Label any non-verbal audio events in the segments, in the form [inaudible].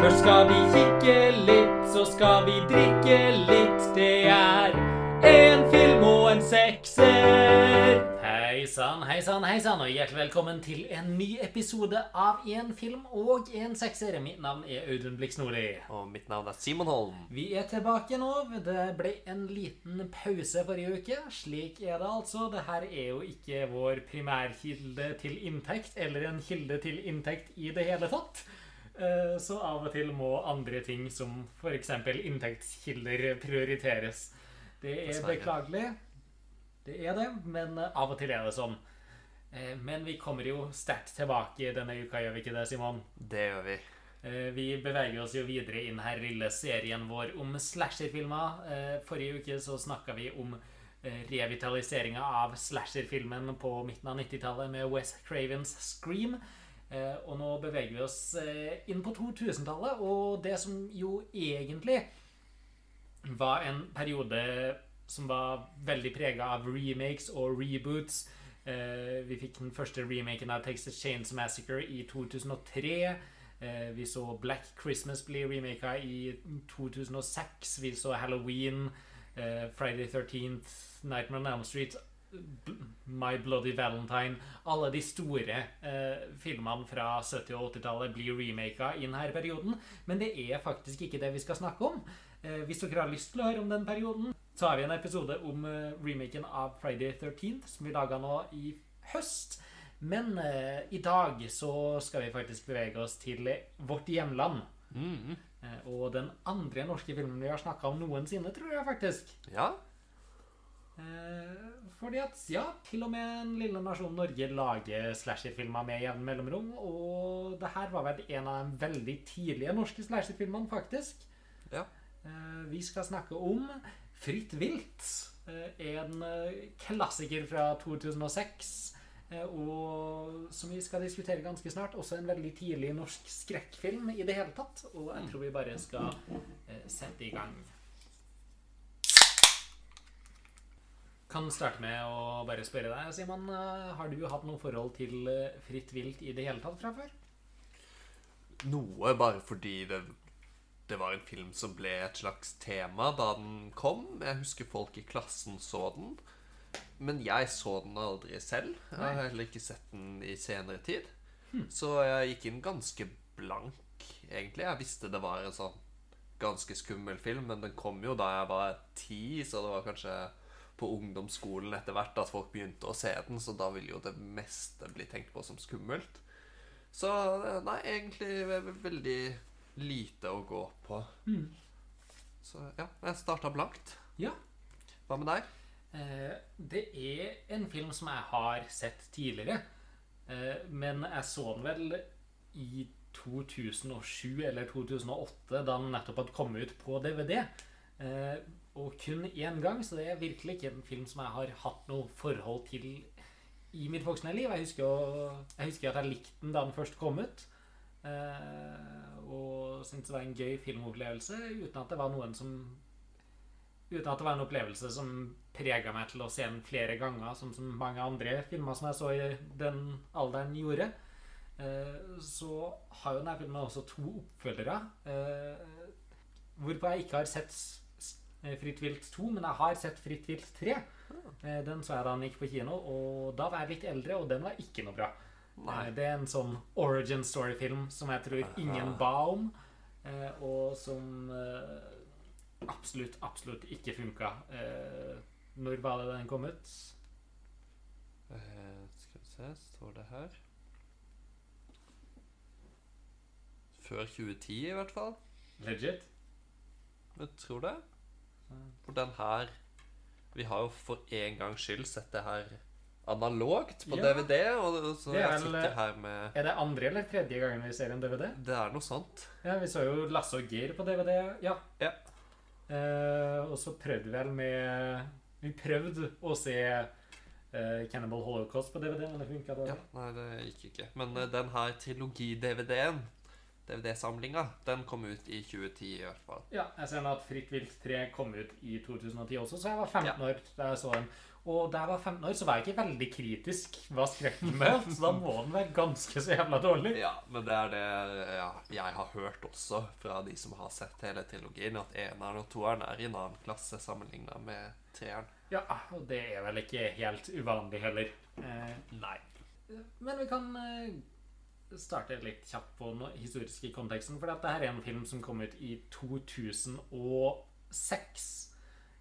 Først skal vi kikke litt, så skal vi drikke litt. Det er en film og en sekser. Hei sann, hei sann, hei sann, og hjertelig velkommen til en ny episode av En film og en sekser. Mitt navn er Audun Blix Nordli. Og mitt navn er Simon Holm. Vi er tilbake nå. Det ble en liten pause forrige uke. Slik er det altså. Det her er jo ikke vår primærkilde til inntekt, eller en kilde til inntekt i det hele tatt. Eh, Så av og til må andre ting, som f.eks. inntektskilder, prioriteres. Det er beklagelig. Det er det, men eh, av og til er det sånn. Eh, Men vi kommer jo sterkt tilbake denne uka, gjør vi ikke det, Simon? Det gjør vi. Vi beveger oss jo videre inn her lille serien vår om slasherfilmer. Forrige uke så snakka vi om revitaliseringa av slasherfilmen på midten av 90-tallet med Wes Cravens Scream. Eh, Og nå beveger vi oss eh, inn på 2000-tallet, og det som jo egentlig var en periode som var veldig prega av remakes og reboots. Eh, vi fikk den første remaken av Texas Chains Massacre i 2003. Eh, vi så Black Christmas bli remaka i 2006. Vi så Halloween, Friday 13th, Nightmare on Elm Street, My Bloody Valentine. Alle de store eh, filmene fra 70- og 80-tallet blir remaka i denne perioden. Men det er faktisk ikke det vi skal snakke om. Eh, hvis dere har lyst til å høre om den perioden, så har vi en episode om eh, remaken av Friday 13th, som vi laga nå i høst. Men eh, i dag så skal vi faktisk bevege oss til vårt hjemland. Mm. Eh, og den andre norske filmen vi har snakka om noensinne, tror jeg faktisk. Ja. Eh, fordi at, ja, til og med en lille nasjon Norge lager slasherfilmer med jevn mellomrom. Og det her var vel en av de veldig tidlige norske slasherfilmene, faktisk. Ja. Eh, vi skal snakke om Fritt vilt. eh, En klassiker fra 2006. eh, Og som vi skal diskutere ganske snart, også en veldig tidlig norsk skrekkfilm i det hele tatt. Og jeg tror vi bare skal sette i gang. Kan starte med å bare spørre deg, Simon. eh, Har du hatt noe forhold til eh, Fritt vilt i det hele tatt fra før? Noe bare fordi det, det var en film som ble et slags tema da den kom. Jeg husker folk i klassen så den. Men jeg så den aldri selv. Jeg har heller ikke sett den i senere tid. Så jeg gikk inn ganske blank, egentlig. Jeg visste det var en sånn ganske skummel film, men den kom jo da jeg var ti, så det var kanskje på ungdomsskolen etter hvert at folk begynte å se den, så da ville jo det meste bli tenkt på som skummelt. Så nei, egentlig veldig lite å gå på. Så ja, jeg starta blankt. Ja. Hva med deg? Eh, Det er en film som jeg har sett tidligere. Eh, Men jeg så den vel i 2007 eller 2008, da den nettopp hadde kommet ut på DVD. Eh, Og kun én gang, så det er virkelig ikke en film som jeg har hatt noe forhold til i mitt voksne liv. Jeg husker, jo- jeg husker at jeg likte den da den først kom ut. Eh, Og syntes det var en gøy filmopplevelse, uten at det var noen som Uten at det var en opplevelse som prega meg til å se den flere ganger, som, som mange andre filmer som jeg så i den alderen gjorde. Eh, så har jo denne filmen også to oppfølgere. Eh, hvorpå jeg ikke har sett Fritt vilt 2, men jeg har sett Fritt vilt 3. Eh, den så jeg da den gikk på kino, og da var jeg litt eldre, og den var ikke noe bra. Nei. Eh, Det er en sånn origin story-film som jeg tror ingen ba om, eh, og som eh, absolutt, absolutt ikke funka. Eh, Når var det den kom ut? Eh, skal vi se, står det her Før 2010, i hvert fall. Legit? Jeg tror det. For den her Vi har jo for en gangs skyld sett det her analogt på Ja. DVD. Og så Det er jeg sitter her med Er det andre eller tredje gangen vi ser en DVD? Det er noe sånt. Ja, Vi så jo Lasse og Geir på DVD. Ja. Ja. Uh, og så prøvde vi vel med Vi prøvde å se uh, Cannibal Holocaust på DVD, men det funka dårlig. Ja, nei, det gikk ikke. Men uh, den her trilogi-DVD-en, DVD-samlinga, den kom ut i 2010 i hvert fall. Ja, jeg ser nå at Fritt vilt 3 kom ut i 2010 også, så jeg var 15 år da jeg så den. Og da jeg var 15 år, så var jeg ikke veldig kritisk hva skrekken med, [laughs] Så da må den være ganske så jævla dårlig. Ja, men det er det ja, jeg har hørt også fra de som har sett hele trilogien, at eneren og toeren er i en annen klasse sammenligna med treeren. Ja, og det er vel ikke helt uvanlig heller. Eh, Nei. Men vi kan eh, starte litt kjapt på den historiske konteksten. For dette er en film som kom ut i 2006.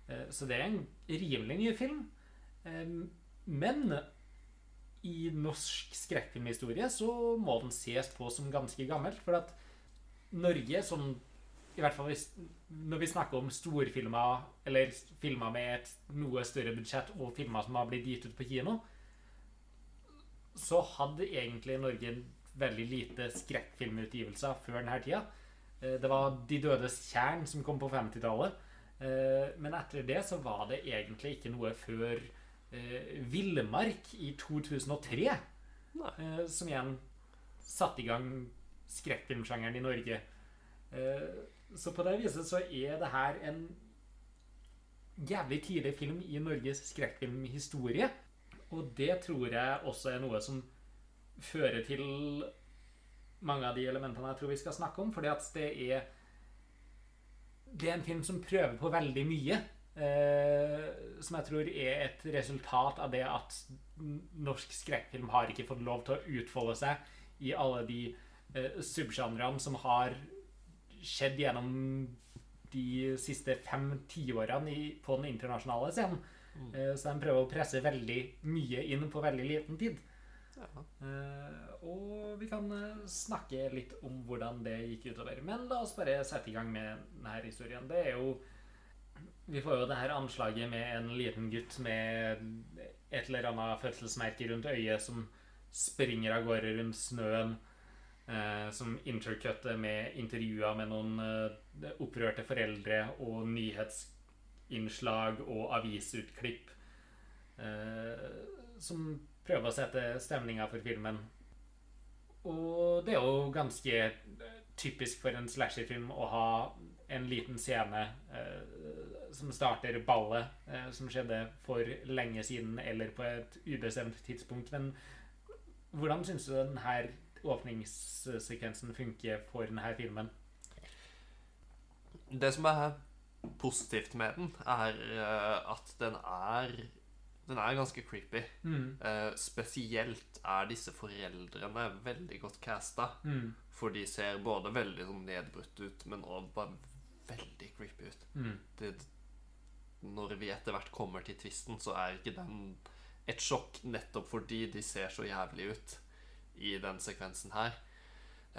Eh, så det er en rimelig ny film. Men i norsk skrekkfilmhistorie så må den ses på som ganske gammelt. For at Norge, som i hvert fall når vi snakker om storfilmer, eller filmer med et noe større budsjett, og filmer som har blitt gitt ut på kino, så hadde egentlig Norge veldig lite skrekkfilmutgivelser før denne tida. Eh, Det var De dødes tjern som kom på 50-tallet. Eh, Men etter det så var det egentlig ikke noe før eh, Villmark i 2003, Nei. eh, som igjen satte i gang skrekkfilmsjangeren i Norge. Så på det viset så er det her en jævlig tidlig film i Norges skrekkfilmhistorie. Og det tror jeg også er noe som fører til mange av de elementene jeg tror vi skal snakke om. Fordi at det er Det er en film som prøver på veldig mye. Eh, som jeg tror er et resultat av det at norsk skrekkfilm har ikke fått lov til å utfolde seg i alle de eh, subsjanrene som har skjedd gjennom de siste fem tiårene på den internasjonale scenen. Eh, Så de prøver å presse veldig mye inn på veldig liten tid. Eh, og vi kan eh, snakke litt om hvordan det gikk utover. Men la oss bare sette i gang med denne historien. Det er jo Vi får jo det her anslaget med en liten gutt med et eller annet fødselsmerke rundt øyet som springer av gårde rundt snøen. Eh, som intercutter med intervjuer med noen opprørte foreldre og nyhetsinnslag og avisutklipp. Eh, som prøver å sette stemninga for filmen. Og det er jo ganske typisk for en slasherfilm å ha en liten scene eh, som starter ballet, eh, som skjedde for lenge siden eller på et ubestemt tidspunkt. Men hvordan syns du denne åpningssekvensen funker for denne filmen? Det som er positivt med den, er eh, at den er Den er ganske creepy. Mm. Eh, spesielt er disse foreldrene veldig godt casta. Mm. For de ser både veldig sånn nedbrutt ut, men òg bare veldig creepy ut. Mm. Det, når vi etter hvert kommer til tvisten, så er ikke den et sjokk nettopp fordi de ser så jævlig ut i den sekvensen her.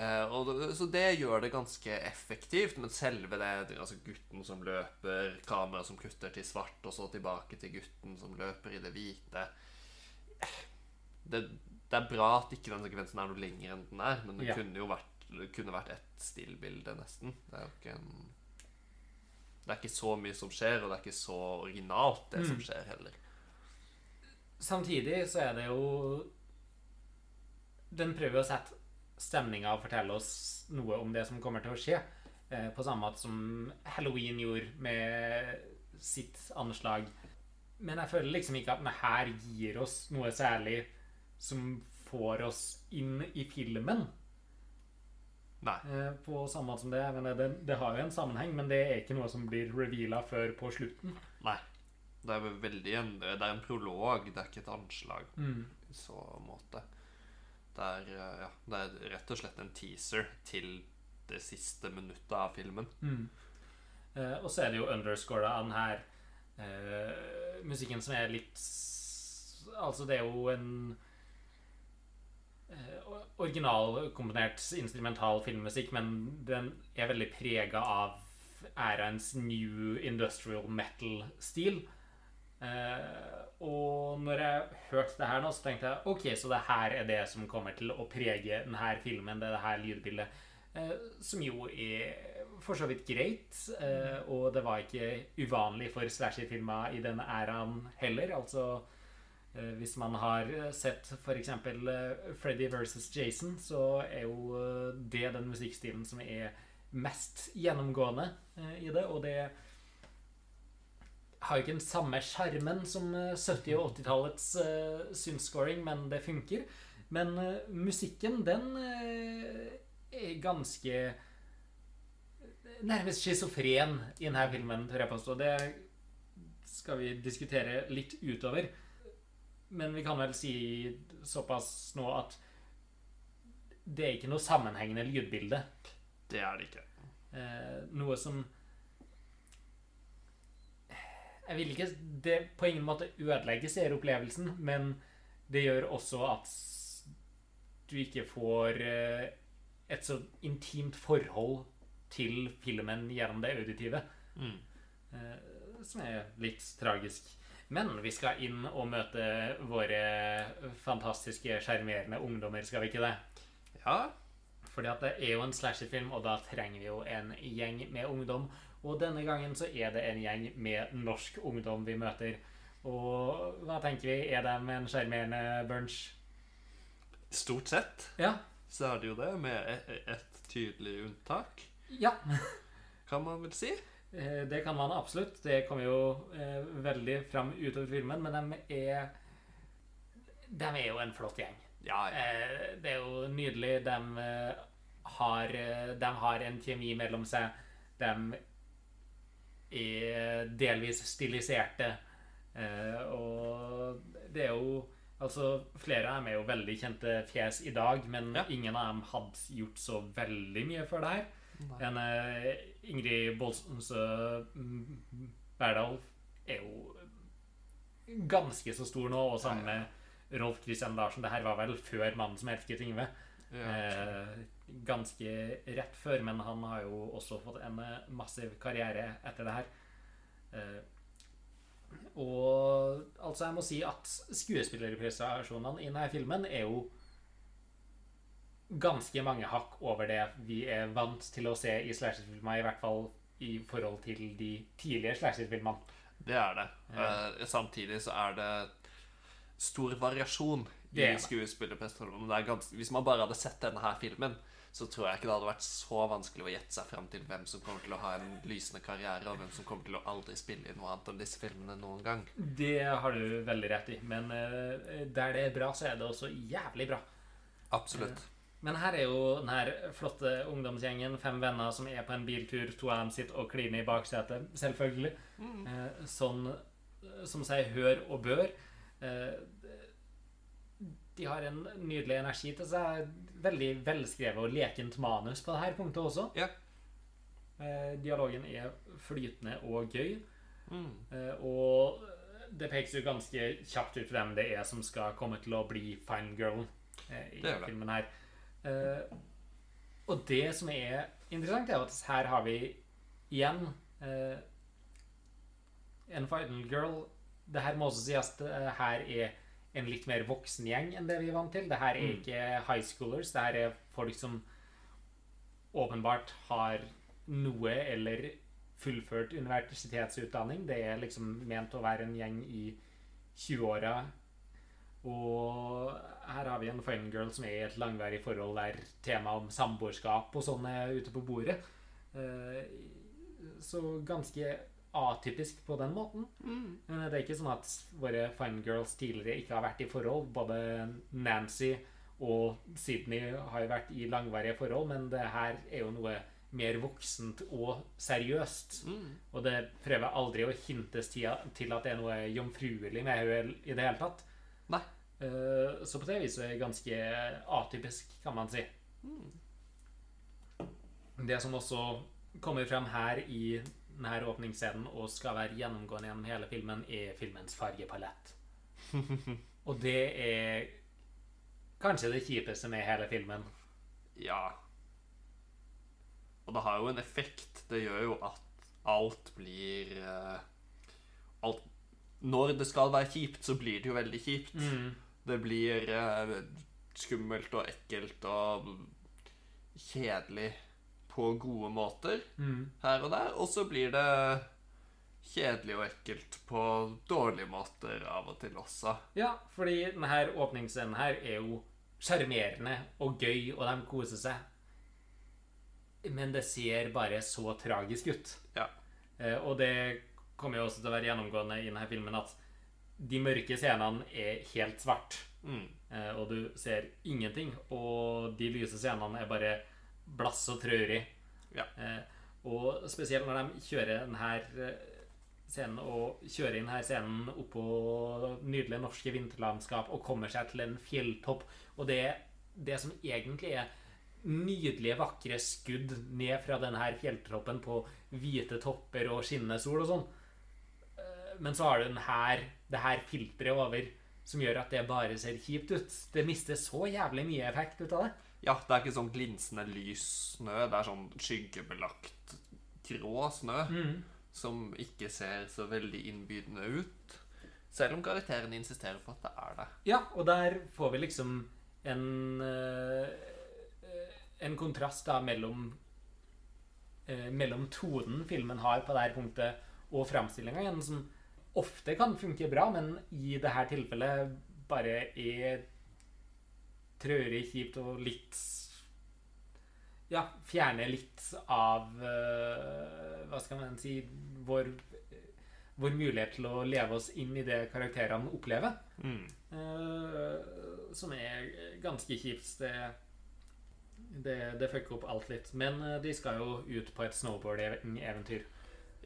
Eh, og så det gjør det ganske effektivt, men selve det altså gutten som løper, kamera som kutter til svart, og så tilbake til gutten som løper i det hvite eh, det, det er bra at ikke den sekvensen er noe lenger enn den er, men det Ja. kunne jo vært, kunne vært et stillbilde, nesten. Det er jo ikke en Det er ikke så mye som skjer, og det er ikke så originalt, det som Mm. skjer, heller. Samtidig så er det jo Den prøver å sette stemninga forteller fortelle oss noe om det som kommer til å skje. Eh, på samme måte som Halloween gjorde med sitt anslag. Men jeg føler liksom ikke at den her gir oss noe særlig som får oss inn i filmen. Nei. Eh, på samme måte som det. Men det, det har jo en sammenheng, men det er ikke noe som blir reveala før på slutten. Nei. Det er veldig en, det er en prolog, det er ikke et anslag Mm. i så måte. Det er, eh, ja, det er rett og slett en teaser til det siste minuttet av filmen. Mm. Eh, og så er det jo underscora av den her eh, musikken som er litt Altså, det er jo en eh, originalkomponert instrumental filmmusikk, men den er veldig prega av æraens new industrial metal-stil. Eh, og når jeg hørte det her nå, så tenkte jeg ok, så det her er det som kommer til å prege denne filmen, det er det her lydbildet. Eh, som jo er for så vidt greit. Eh, og det var ikke uvanlig for slasherfilmer i denne æraen heller. Altså hvis man har sett f.eks. Freddy versus Jason, så er jo det den musikkstilen som er mest gjennomgående i det. Og det har jo ikke den samme sjarmen som eh, 70- og 80-tallets uh, synthscoring, men det funker. Men uh, musikken, den uh, er ganske Nærmest schizofren i denne filmen, tør jeg påstå. Det skal vi diskutere litt utover. Men vi kan vel si såpass nå at det er ikke noe sammenhengende lydbilde. Det er det ikke. Uh, noe som Jeg vil ikke Det på ingen måte ødelegger seeropplevelsen, men det gjør også at du ikke får eh, et så intimt forhold til filmen gjennom det auditive. Mm. Eh, som er litt tragisk. Men vi skal inn og møte våre fantastiske, sjarmerende ungdommer, skal vi ikke det? Ja. Fordi at det er jo en slasherfilm, og da trenger vi jo en gjeng med ungdom. Og denne gangen så er det en gjeng med norsk ungdom vi møter. Og hva tenker vi? Er de en sjarmerende bunch? Stort sett Ja. så er det jo det, med et, et tydelig unntak, Ja. [laughs] kan man vel si. Eh, Det kan man absolutt. Det kommer jo eh, veldig fram utover filmen, men de er De er jo en flott gjeng. Ja, ja. Eh, Det er jo nydelig. De eh, har, eh, de har en kjemi mellom seg. De delvis stiliserte. Eh, Og det er jo Altså, flere av dem er jo veldig kjente fjes i dag, men Ja. ingen av dem hadde gjort så veldig mye før det her. En eh, Ingrid Bolsø mm, Berdal er jo ganske så stor nå, og sammen med Rolf Christian Larsen. Det her var vel før 'Mannen som elsket Yngve'. Ja. Eh, ganske rett før, men han har jo også fått en massiv karriere etter det her. Eh, og altså, jeg må si at skuespillerprestasjonene i denne filmen er jo ganske mange hakk over det vi er vant til å se i slasherfilmer, i hvert fall i forhold til de tidligere slasherfilmene. Det er det. Ja. Eh, samtidig så er det stor variasjon i Det er det. Hvis man bare hadde sett denne her filmen, så tror jeg ikke det hadde vært så vanskelig å gjette seg fram til hvem som kommer til å ha en lysende karriere, og hvem som kommer til å aldri spille i noe annet enn disse filmene noen gang. Det har du veldig rett i, men uh, der det er bra, så er det også jævlig bra. Absolutt. Men her er jo den her flotte ungdomsgjengen, fem venner som er på en biltur. To av dem sitter og kliner i baksetet, selvfølgelig. Eh, sånn eh, som seg hør og bør. Eh, de har en nydelig energi til seg. Veldig velskrevet og lekent manus på dette punktet også. Ja. Eh, dialogen er flytende og gøy. Mm. Eh, og det pekes jo ganske kjapt ut hvem det er som skal komme til å bli Fine Girl eh, i Det det. filmen her. Og det som er interessant, er at her har vi igjen en Final Girl. Det her må også sies at her er en litt mer voksen gjeng enn det vi er vant til. Det her er Mm. ikke high schoolers. Det her er folk som åpenbart har noe eller fullført universitetsutdanning. Det er liksom ment å være en gjeng i 20-åra. Og her har vi en fangirl girl som er i et langvarig forhold der temaet om samboerskap og sånn er ute på bordet. Eh, Så ganske atypisk på den måten. Mm. Men det er ikke sånn at våre fine girls tidligere ikke har vært i forhold. Både Nancy og Sydney har jo vært i langvarige forhold, men det her er jo noe mer voksent og seriøst. Mm. Og det prøver aldri å hintes til til at det er noe jomfruelig med henne i det hele tatt. Nei. Eh, Så på det viset er det ganske atypisk, kan man si. Mm. Det som også kommer frem her i denne åpningsscenen og skal være gjennomgående gjennom hele filmen, er filmens fargepalett. [laughs] Og det er kanskje det kjipeste med hele filmen. Ja. Og det har jo en effekt. Det gjør jo at alt blir eh, alt, Når det skal være kjipt, så blir det jo veldig kjipt. Mm. Det blir eh, skummelt og ekkelt og kjedelig på gode måter Mm. her og der. Og så blir det kjedelig og ekkelt på dårlige måter av og til også. Ja, fordi denne åpningsscenen her er jo sjarmerende og gøy, og de koser seg. Men det ser bare så tragisk ut. Ja. Eh, Og det kommer jo også til å være gjennomgående i denne filmen at de mørke scenene er helt svart. Mm. Eh, og du ser ingenting. Og de lyse scenene er bare blass og traurig. Ja. Eh, og spesielt når de kjører denne eh, scenen og kjører inn denne scenen oppå nydelige norske vinterlandskap og kommer seg til en fjelltopp. Og det, det som egentlig er nydelige, vakre skudd ned fra denne fjelltoppen på hvite topper og skinnende sol og sånn. Eh, Men så har du den her, det her filteret over som gjør at det bare ser kjipt ut. Det mister så jævlig mye effekt ut av det. Ja, det er ikke sånn glinsende lys snø. Det er sånn skyggebelagt grå snø som ikke ser så veldig innbydende ut. Selv om karakterene insisterer på at det er det. Ja, og der får vi liksom en eh, En kontrast da mellom eh, Mellom tonen filmen har på dette punktet, og framstillinga igjen, som ofte kan funke bra, men i dette tilfellet bare er traurig, kjipt og litt Ja, fjerne litt av eh, Hva skal man si Vår, vår mulighet til å leve oss inn i det karakterene opplever. Eh, som er ganske kjipt. Det, det, det fucker opp alt litt. Men eh, de skal jo ut på et snowboard-eventyr.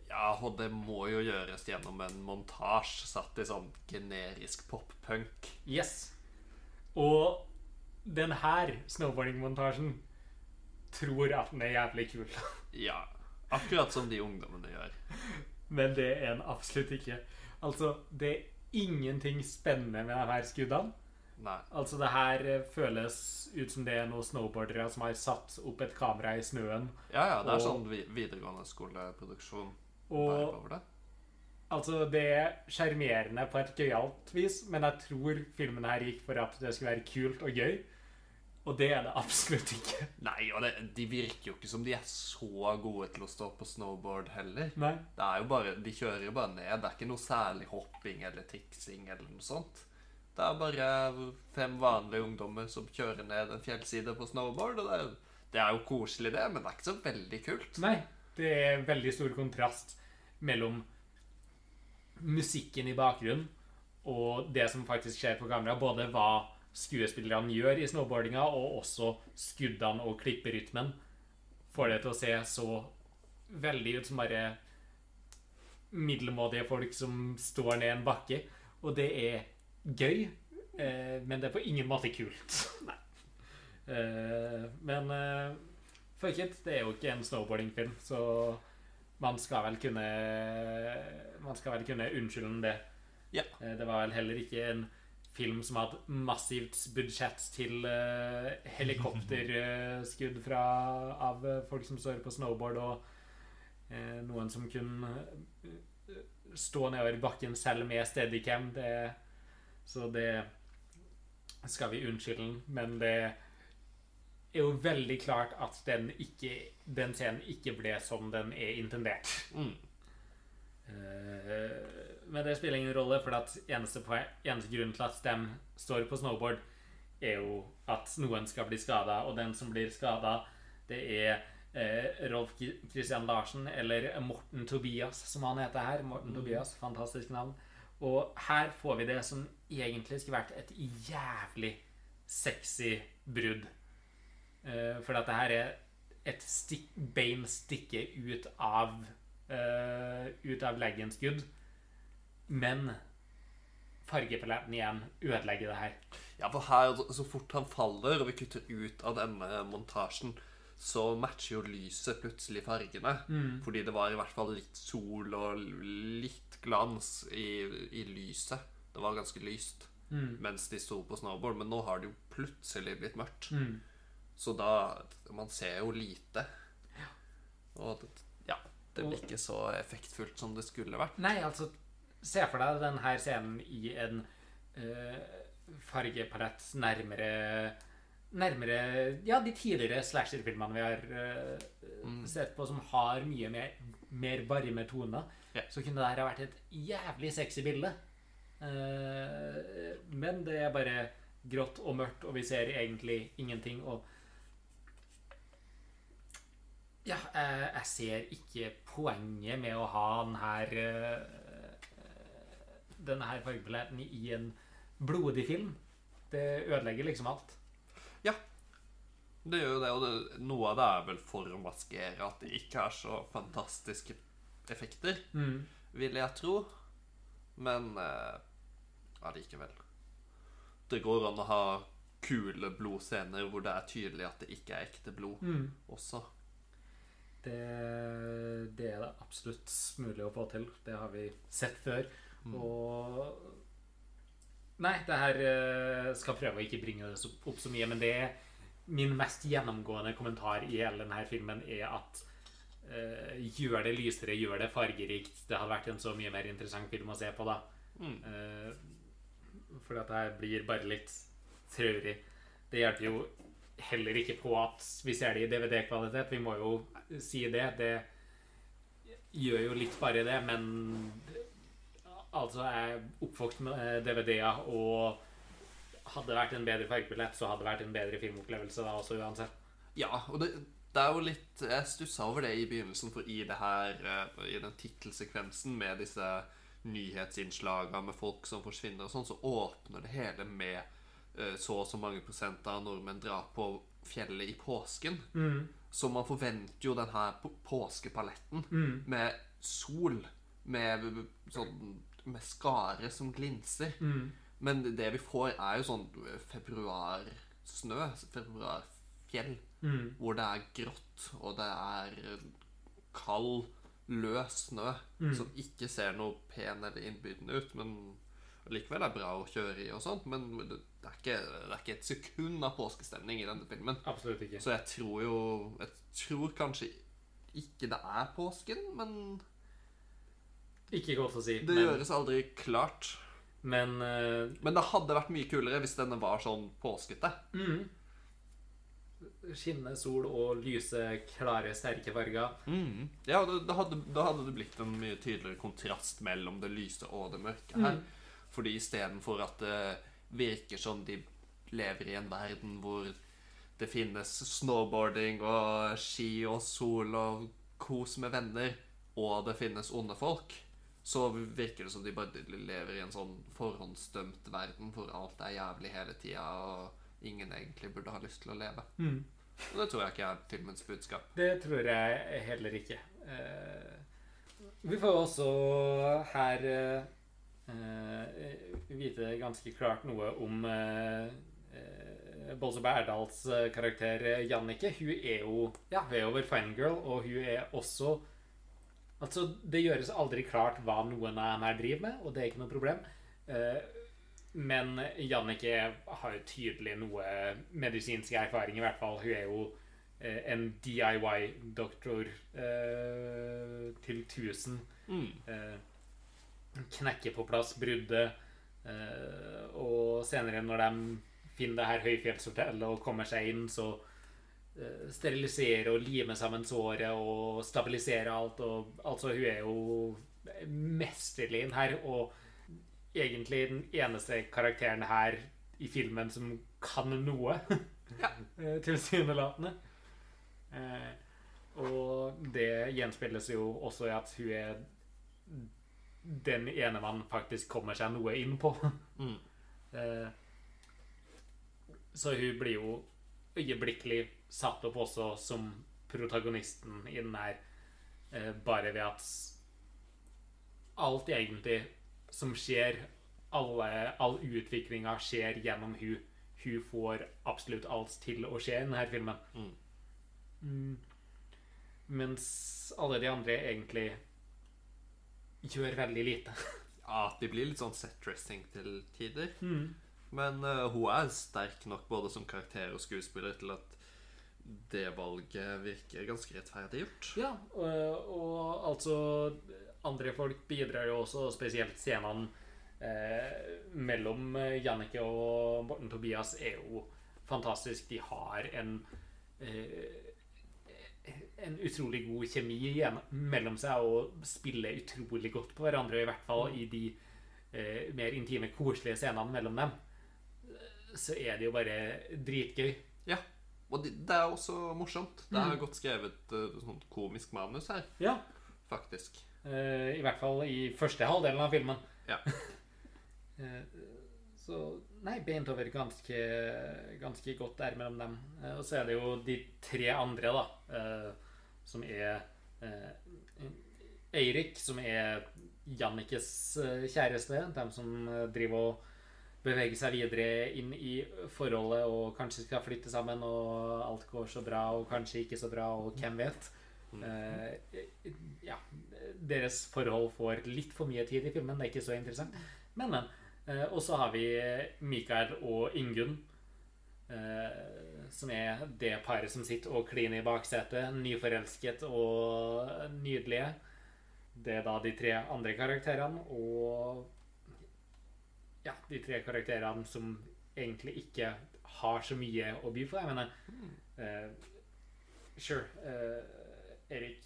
Ja, og det må jo gjøres gjennom en montasje satt i sånn generisk pop-punk. Yes. Og den her snowboarding-montasjen tror at den er jævlig kul. Ja, akkurat som de ungdommene gjør. Men det er den absolutt ikke. Altså, det er ingenting spennende med de her skuddene. Nei. Altså, det her eh, føles ut som det er noen snowboardere som har satt opp et kamera i snøen. Ja, ja, det er Og- sånn videregående skoleproduksjon. Og det. Altså, det er sjarmerende på et gøyalt vis, men jeg tror filmen her gikk for at det skulle være kult og gøy. Og det er det absolutt ikke. Nei, og det, de virker jo ikke som de er så gode til å stå på snowboard heller. Nei. Det er jo bare, De kjører jo bare ned. Det er ikke noe særlig hopping eller triksing eller noe sånt. Det er bare fem vanlige ungdommer som kjører ned en fjellside på snowboard. og Det er, det er jo koselig, det, men det er ikke så veldig kult. Nei. Det er veldig stor kontrast mellom musikken i bakgrunnen og det som faktisk skjer på kamera. Både hva skuespillerne gjør i snowboardinga, og også skuddene og klipperytmen. Får det til å se så veldig ut som bare middelmådige folk som står ned en bakke. Og det er gøy, eh, men det er på ingen måte kult. Nei. Eh, men eh, fuck it, det er jo ikke en snowboardingfilm, så man skal vel kunne Man skal vel kunne unnskylde det. Ja. Eh, det var vel heller ikke en film som hadde massivt budsjett til uh, helikopterskudd [laughs] fra, av eh, folk som står på snowboard, og uh, noen som kunne eh, stå nedover bakken selv med steadycam. Det, så det skal vi unnskylde den, men det er jo veldig klart at den, ikke, den scenen ikke ble som den er intendert. Mm. Eh, Men det spiller ingen rolle, for at eneste, eneste grunn til at de står på snowboard, er jo at noen skal bli skada, og den som blir skada, det er eh, Rolf Kristian Larsen, eller Morten Tobias, som han heter her. Morten Tobias, Fantastisk navn. Og her får vi det som egentlig skulle vært et jævlig sexy brudd. Eh, for at det her er et stikk, bein stikker ut av eh, ut av leggen-skudd. Men fargepaletten igjen ødelegger det her. Ja, for her, så fort han faller, og vi kutter ut av denne montasjen, så matcher jo lyset plutselig fargene. Fordi det var i hvert fall litt sol og litt glans i, i lyset. Det var ganske lyst mens de sto på snowboard, men nå har det jo plutselig blitt mørkt. Så da Man ser jo lite. Og det, ja, det blir ikke så effektfullt som det skulle vært. Nei, altså Se for deg denne scenen i en uh, fargepalett nærmere Nærmere ja, de tidligere slasher-filmene vi har eh, sett på, som har mye mer, mer varme toner. Yeah. Så kunne det her ha vært et jævlig sexy bilde. Uh, men det er bare grått og mørkt, og vi ser egentlig ingenting. Og Ja, jeg, jeg ser ikke poenget med å ha den her eh, denne her fargepaletten i en blodig film. Det ødelegger liksom alt. Ja. Det gjør jo det, og det, noe av det er vel for å maskere at det ikke er så fantastiske effekter, vil jeg tro. Men eh, allikevel. Det går an å ha kule blodscener hvor det er tydelig at det ikke er ekte blod også. Det, det er det absolutt mulig å få til. Det har vi sett før. Og Nei, det her eh, skal prøve å ikke bringe det opp så mye, men det er min mest gjennomgående kommentar i hele denne filmen er at uh, gjør det lysere, gjør det fargerikt. Det hadde vært en så mye mer interessant film å se på, da. Mm. Uh, fordi at det her blir bare litt traurig. Det hjelper jo heller ikke på at vi ser det i DVD-kvalitet. Vi må jo si det. Det gjør jo litt bare det, men altså jeg er oppvokst med DVD-er, og hadde det vært en bedre fargebillett, så hadde det vært en bedre filmopplevelse da også uansett. Ja, og det, det er jo litt Jeg stussa over det i begynnelsen, for i det her eh, I den tittelsekvensen med disse nyhetsinnslagene med folk som forsvinner og sånn, så åpner det hele med eh, så og så mange prosent av nordmenn drar på fjellet i påsken. Så man forventer jo den her påskepaletten påskepaletten med sol, med sånn med skare som glinser. Men det vi får, er jo sånn februarsnø, februarfjell, hvor det er grått, og det er kald, løs snø, som ikke ser noe pen eller innbydende ut, men likevel er bra å kjøre i og sånt. Men det det er ikke, det er ikke et sekund av påskestemning i denne filmen. Absolutt ikke. Så jeg tror jo Jeg tror kanskje ikke det er påsken, men Ikke godt å si. det men, gjøres aldri klart. men uh, Men det hadde vært mye kulere hvis denne var sånn påskete. skinnende sol og lyse, klare, sterke farger. Ja, da, da, hadde, da hadde det blitt en mye tydeligere kontrast mellom det lyse og det mørke her. Fordi istedenfor at det virker som de lever i en verden hvor det finnes snowboarding og ski og sol og kos med venner, og det finnes onde folk, så virker det som de bare lever i en sånn forhåndsdømt verden hvor alt er jævlig hele tida, og ingen egentlig burde ha lyst til å leve. Og det tror jeg ikke er filmens budskap. Det tror jeg heller ikke. Eh, vi får også her eh, eh, vite ganske klart noe om Bolse Berdals karakter Jannicke. Hun er jo ja, hun er jo vår girl, og hun er også Altså, det gjøres aldri klart hva noen av dem her driver med, og det er ikke noe problem. Eh, men Jannicke har jo tydelig noe medisinsk erfaring, i hvert fall. Hun er jo eh, en DIY-doktor eh, til 1000. Mm. knekker på plass bruddet. Og senere, når de finner det her høyfjellshotellet og kommer seg inn, så sterilisere og lime sammen såret og stabilisere alt. Og, altså, hun er jo mesterlig inn her, og egentlig den eneste karakteren her i filmen som kan noe. [laughs] Ja. Eh, Tilsynelatende. Eh, og det gjenspeiles jo også i at hun er den ene man faktisk kommer seg noe inn på. [laughs] Mm. Eh, så hun blir jo øyeblikkelig satt opp også som protagonisten i den her, eh, bare ved at alt egentlig som skjer, alle, all utviklinga skjer gjennom hun. Hun får absolutt alt til å skje i denne filmen. Mm. Mens alle de andre egentlig gjør veldig lite. [laughs] Ja, de blir litt sånn set-dressing til tider. Men uh, hun er sterk nok både som karakter og skuespiller til at det valget virker ganske rettferdig gjort. Ja, og, og altså Andre folk bidrar jo også, spesielt scenene eh, mellom Jannicke og Morten Tobias er jo fantastisk. De har en eh, en utrolig god kjemi igjen mellom seg og spiller utrolig godt på hverandre, i hvert fall i de eh, mer intime, koselige scenene mellom dem. Så er det jo bare dritgøy. Og det, det er også morsomt. Det Mm. er godt skrevet uh, sånn komisk manus her, Ja. faktisk. Eh, I hvert fall i første halvdelen av filmen. Ja. [laughs] Eh, Så Nei, bent over ganske, ganske godt der mellom dem. Eh, Og så er det jo de tre andre, da, eh, som er eh, Eirik, som er Jannikes eh, kjæreste. Dem som eh, driver og beveger seg videre inn i forholdet og kanskje skal flytte sammen, og alt går så bra, og kanskje ikke så bra, og hvem vet. Uh, ja, deres forhold får litt for mye tid i filmen. Det er ikke så interessant. Men, men. Uh, og så har vi Mikael og Ingunn. Uh, som er det paret som sitter og kliner i baksetet. Nyforelsket og nydelige. Det er da de tre andre karakterene. Og ja, de tre karakterene som egentlig ikke har så mye å by på. Jeg mener uh, Sure. Uh, Erik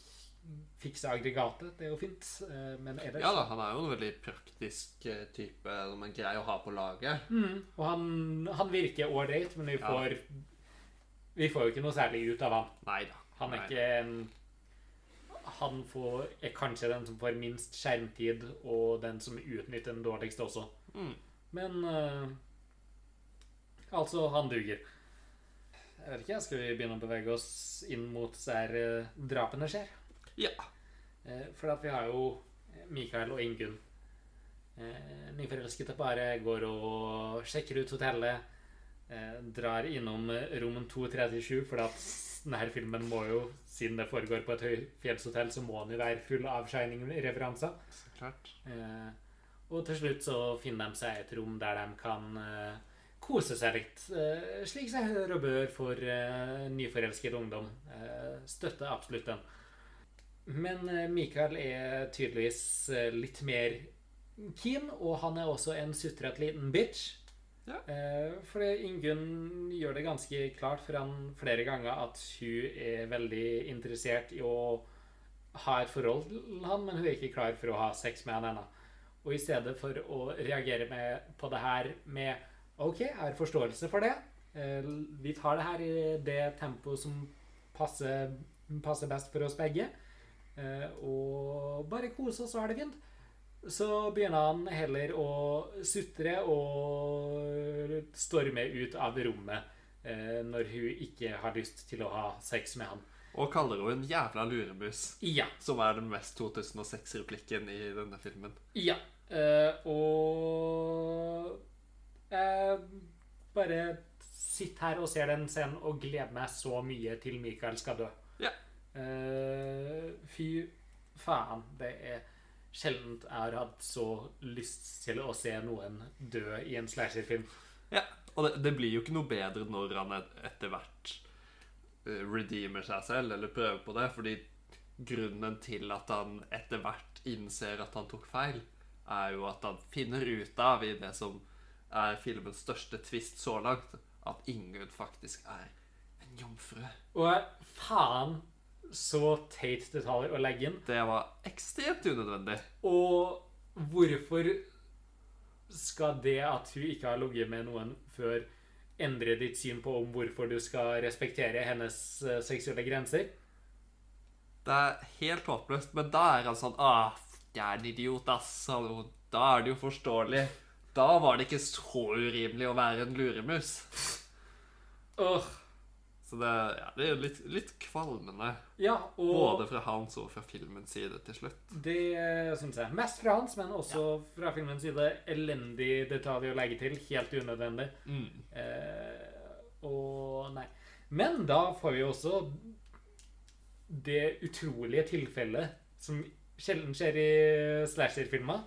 fikser aggregatet. Det er jo fint. eh, men ellers Ja da, han er jo en veldig praktisk type som er grei å ha på laget. Mm, og han, han virker ålreit, men vi Ja. får Vi får jo ikke noe særlig ut av han. Neida. Han er ikke en Han får, er kanskje den som får minst skjermtid, og den som utnytter den dårligste også. Mm. Men uh, Altså, han duger. Jeg vet ikke, Skal vi begynne å bevege oss inn mot der uh, drapene skjer? Ja. Uh, for at vi har jo Mikael og Ingunn. Uh, nyforelskede bare går og sjekker ut hotellet. Drar innom eh, rom 237, for at denne filmen må jo, siden det foregår på et høyfjellshotell, så må den jo være full av Shining-referanser. Så klart. Eh, og til slutt så finner de seg et rom der de kan uh, kose seg litt. Uh, slik seg hør og bør for uh, nyforelsket ungdom. Støtter absolutt den. Men Mikael er tydeligvis litt mer keen, og han er også en sutrete liten bitch. Ja. For Ingunn gjør det ganske klart for han flere ganger at hun er veldig interessert i å ha et forhold til han, men hun er ikke klar for å ha sex med han ennå. Og i stedet for å reagere med, på det her med OK, jeg har forståelse for det. Eh, Vi tar det her i det tempoet som passer, passer best for oss begge. Eh, Og bare kose oss, så er det fint. Så begynner han heller å sutre og storme ut av rommet eh, når hun ikke har lyst til å ha sex med han. Og kaller henne en jævla luremus. Ja. Som er den mest 2006-replikken i denne filmen. Ja. Uh, og jeg bare sitter her og ser den scenen og gleder meg så mye til Michael skal dø. Ja. Uh, fy faen. Det er sjeldent jeg har hatt så lyst til å se noen dø i en slasherfilm. Ja, Og det, det blir jo ikke noe bedre når han etter hvert redeemer seg selv, eller prøver på det, fordi grunnen til at han etter hvert innser at han tok feil, er jo at han finner ut av i det som er filmens største twist så langt, at Ingunn faktisk er en jomfru. Og faen så teit detalj å legge inn. Det var ekstremt unødvendig. Og hvorfor skal det at hun ikke har ligget med noen før, endre ditt syn på om hvorfor du skal respektere hennes eh, seksuelle grenser? Det er helt håpløst, men da er han sånn Ah, jeg er en idiot, ass. Hallo. da er det jo forståelig. Da var det ikke så urimelig å være en luremus. Åh, Så det, ja, det er litt, litt kvalmende. ja, og Både fra hans og fra filmens side til slutt. det syns jeg. Mest fra hans, men også fra filmens side. Elendig detalj å legge til. Helt unødvendig. Eh, og nei. Men da får vi også det utrolige tilfellet som sjelden skjer i slasher-filmer.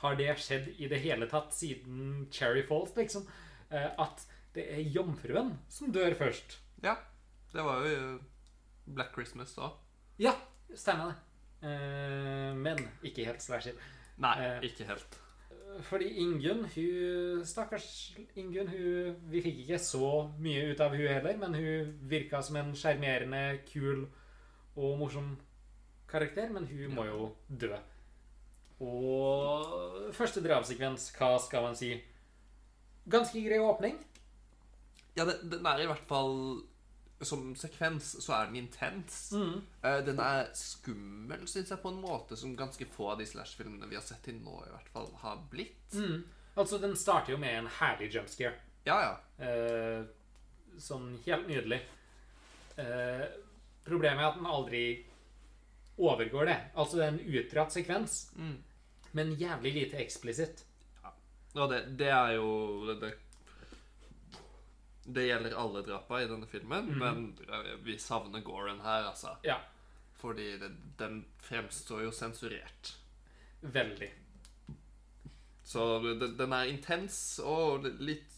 Har det skjedd i det hele tatt siden Cherry Falls, liksom? Eh, at det er jomfruen som dør først. Ja, det var jo Black Christmas da. Ja, stemmer det. Eh, men ikke helt slasher. Nei, Eh. ikke helt. Fordi Ingunn, hun Stakkars Ingunn, hun Vi fikk ikke så mye ut av hun heller, men hun virka som en sjarmerende, kul og morsom karakter. Men hun må jo dø. Og første drapssekvens, hva skal man si? Ganske grei åpning. Ja, den er i hvert fall som sekvens så er den intens. Mm. Uh, den er skummel, syns jeg, på en måte som ganske få av de slash-filmene vi har sett til nå, i hvert fall, har blitt. Mm. Altså, den starter jo med en herlig jumpscare. Ja, ja. Uh, sånn helt nydelig. Uh, problemet er at den aldri overgår det. Altså, det er en utdratt sekvens, Mm. men jævlig lite eksplisitt. Og det, det er jo det, det, det gjelder alle drapa i denne filmen, mm. men eh, vi savner Goren her, altså. Ja, Fordi det, den fremstår jo sensurert. veldig. Så det, den er intens og litt,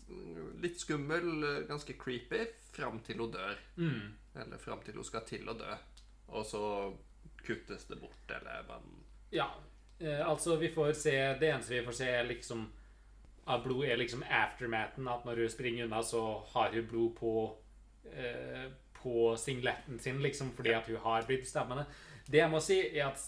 litt skummel, ganske creepy, fram til hun dør. Mm. Eller fram til hun skal til å dø. Og så kuttes det bort, eller man Ja, eh, altså, vi får se Det eneste vi får se er liksom av blod, er liksom aftermaten. At når hun springer unna, så har hun blod på eh, på singletten sin, liksom, fordi at hun har blitt stemmende. Det jeg må si, er at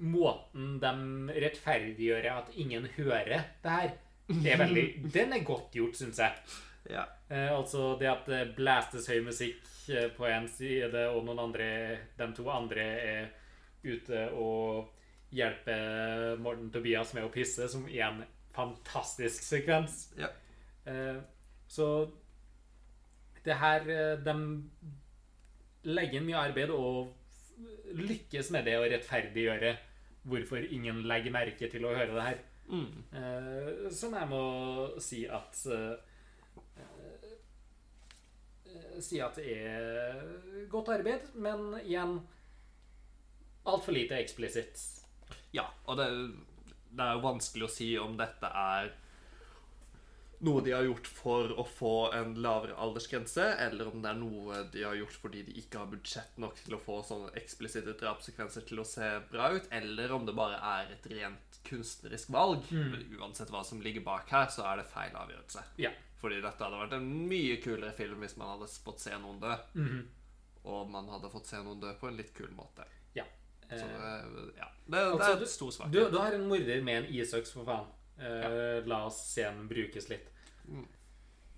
måten de rettferdiggjør at ingen hører det her, er veldig [laughs] Den er godt gjort, syns jeg. Ja. Eh, altså det at det blastes høy musikk eh, på en side, og noen andre, de to andre er ute og hjelper Morten Tobias med å pisse, som er en fantastisk sekvens. Ja. Eh, så det her eh, De legger inn mye arbeid og lykkes med det å rettferdiggjøre hvorfor ingen legger merke til å høre det her. Mm. Eh, som jeg må si at eh, eh, Si at det er godt arbeid, men igjen altfor lite eksplisitt. Ja, og det, det er jo vanskelig å si om dette er noe de har gjort for å få en lavere aldersgrense, eller om det er noe de har gjort fordi de ikke har budsjett nok til å få sånne eksplisitte drapssekvenser til å se bra ut, eller om det bare er et rent kunstnerisk valg. Mm. uansett hva som ligger bak her, så er det feil avgjørelse. Ja. Fordi dette hadde vært en mye kulere film hvis man hadde fått se noen dø. Mhm. Og man hadde fått se noen dø på en litt kul måte. Ja. Så Eh, det, ja. det, det altså, er et stor du, svakhet. du har en morder med en isøks, for faen. Eh, La oss se den brukes litt. Mm.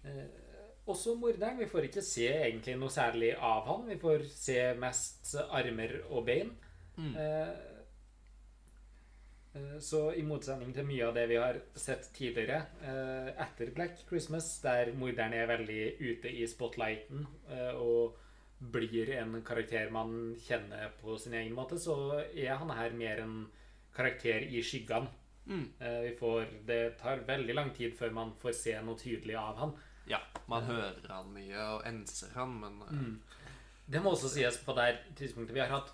Uh, også morderen. Vi får ikke se egentlig noe særlig av han. Vi får se mest armer og bein. Mm. Eh, eh, så i motsetning til mye av det vi har sett tidligere, eh, etter Black Christmas, der morderen er veldig ute i spotlighten eh, og blir en karakter man kjenner på sin egen måte, så er han her mer en karakter i skyggene. Mm. Eh, får, det tar veldig lang tid før man får se noe tydelig av han. Ja, man hører han mye og enser han, men eh, Mm. Det må også sies på det tidspunktet vi har hatt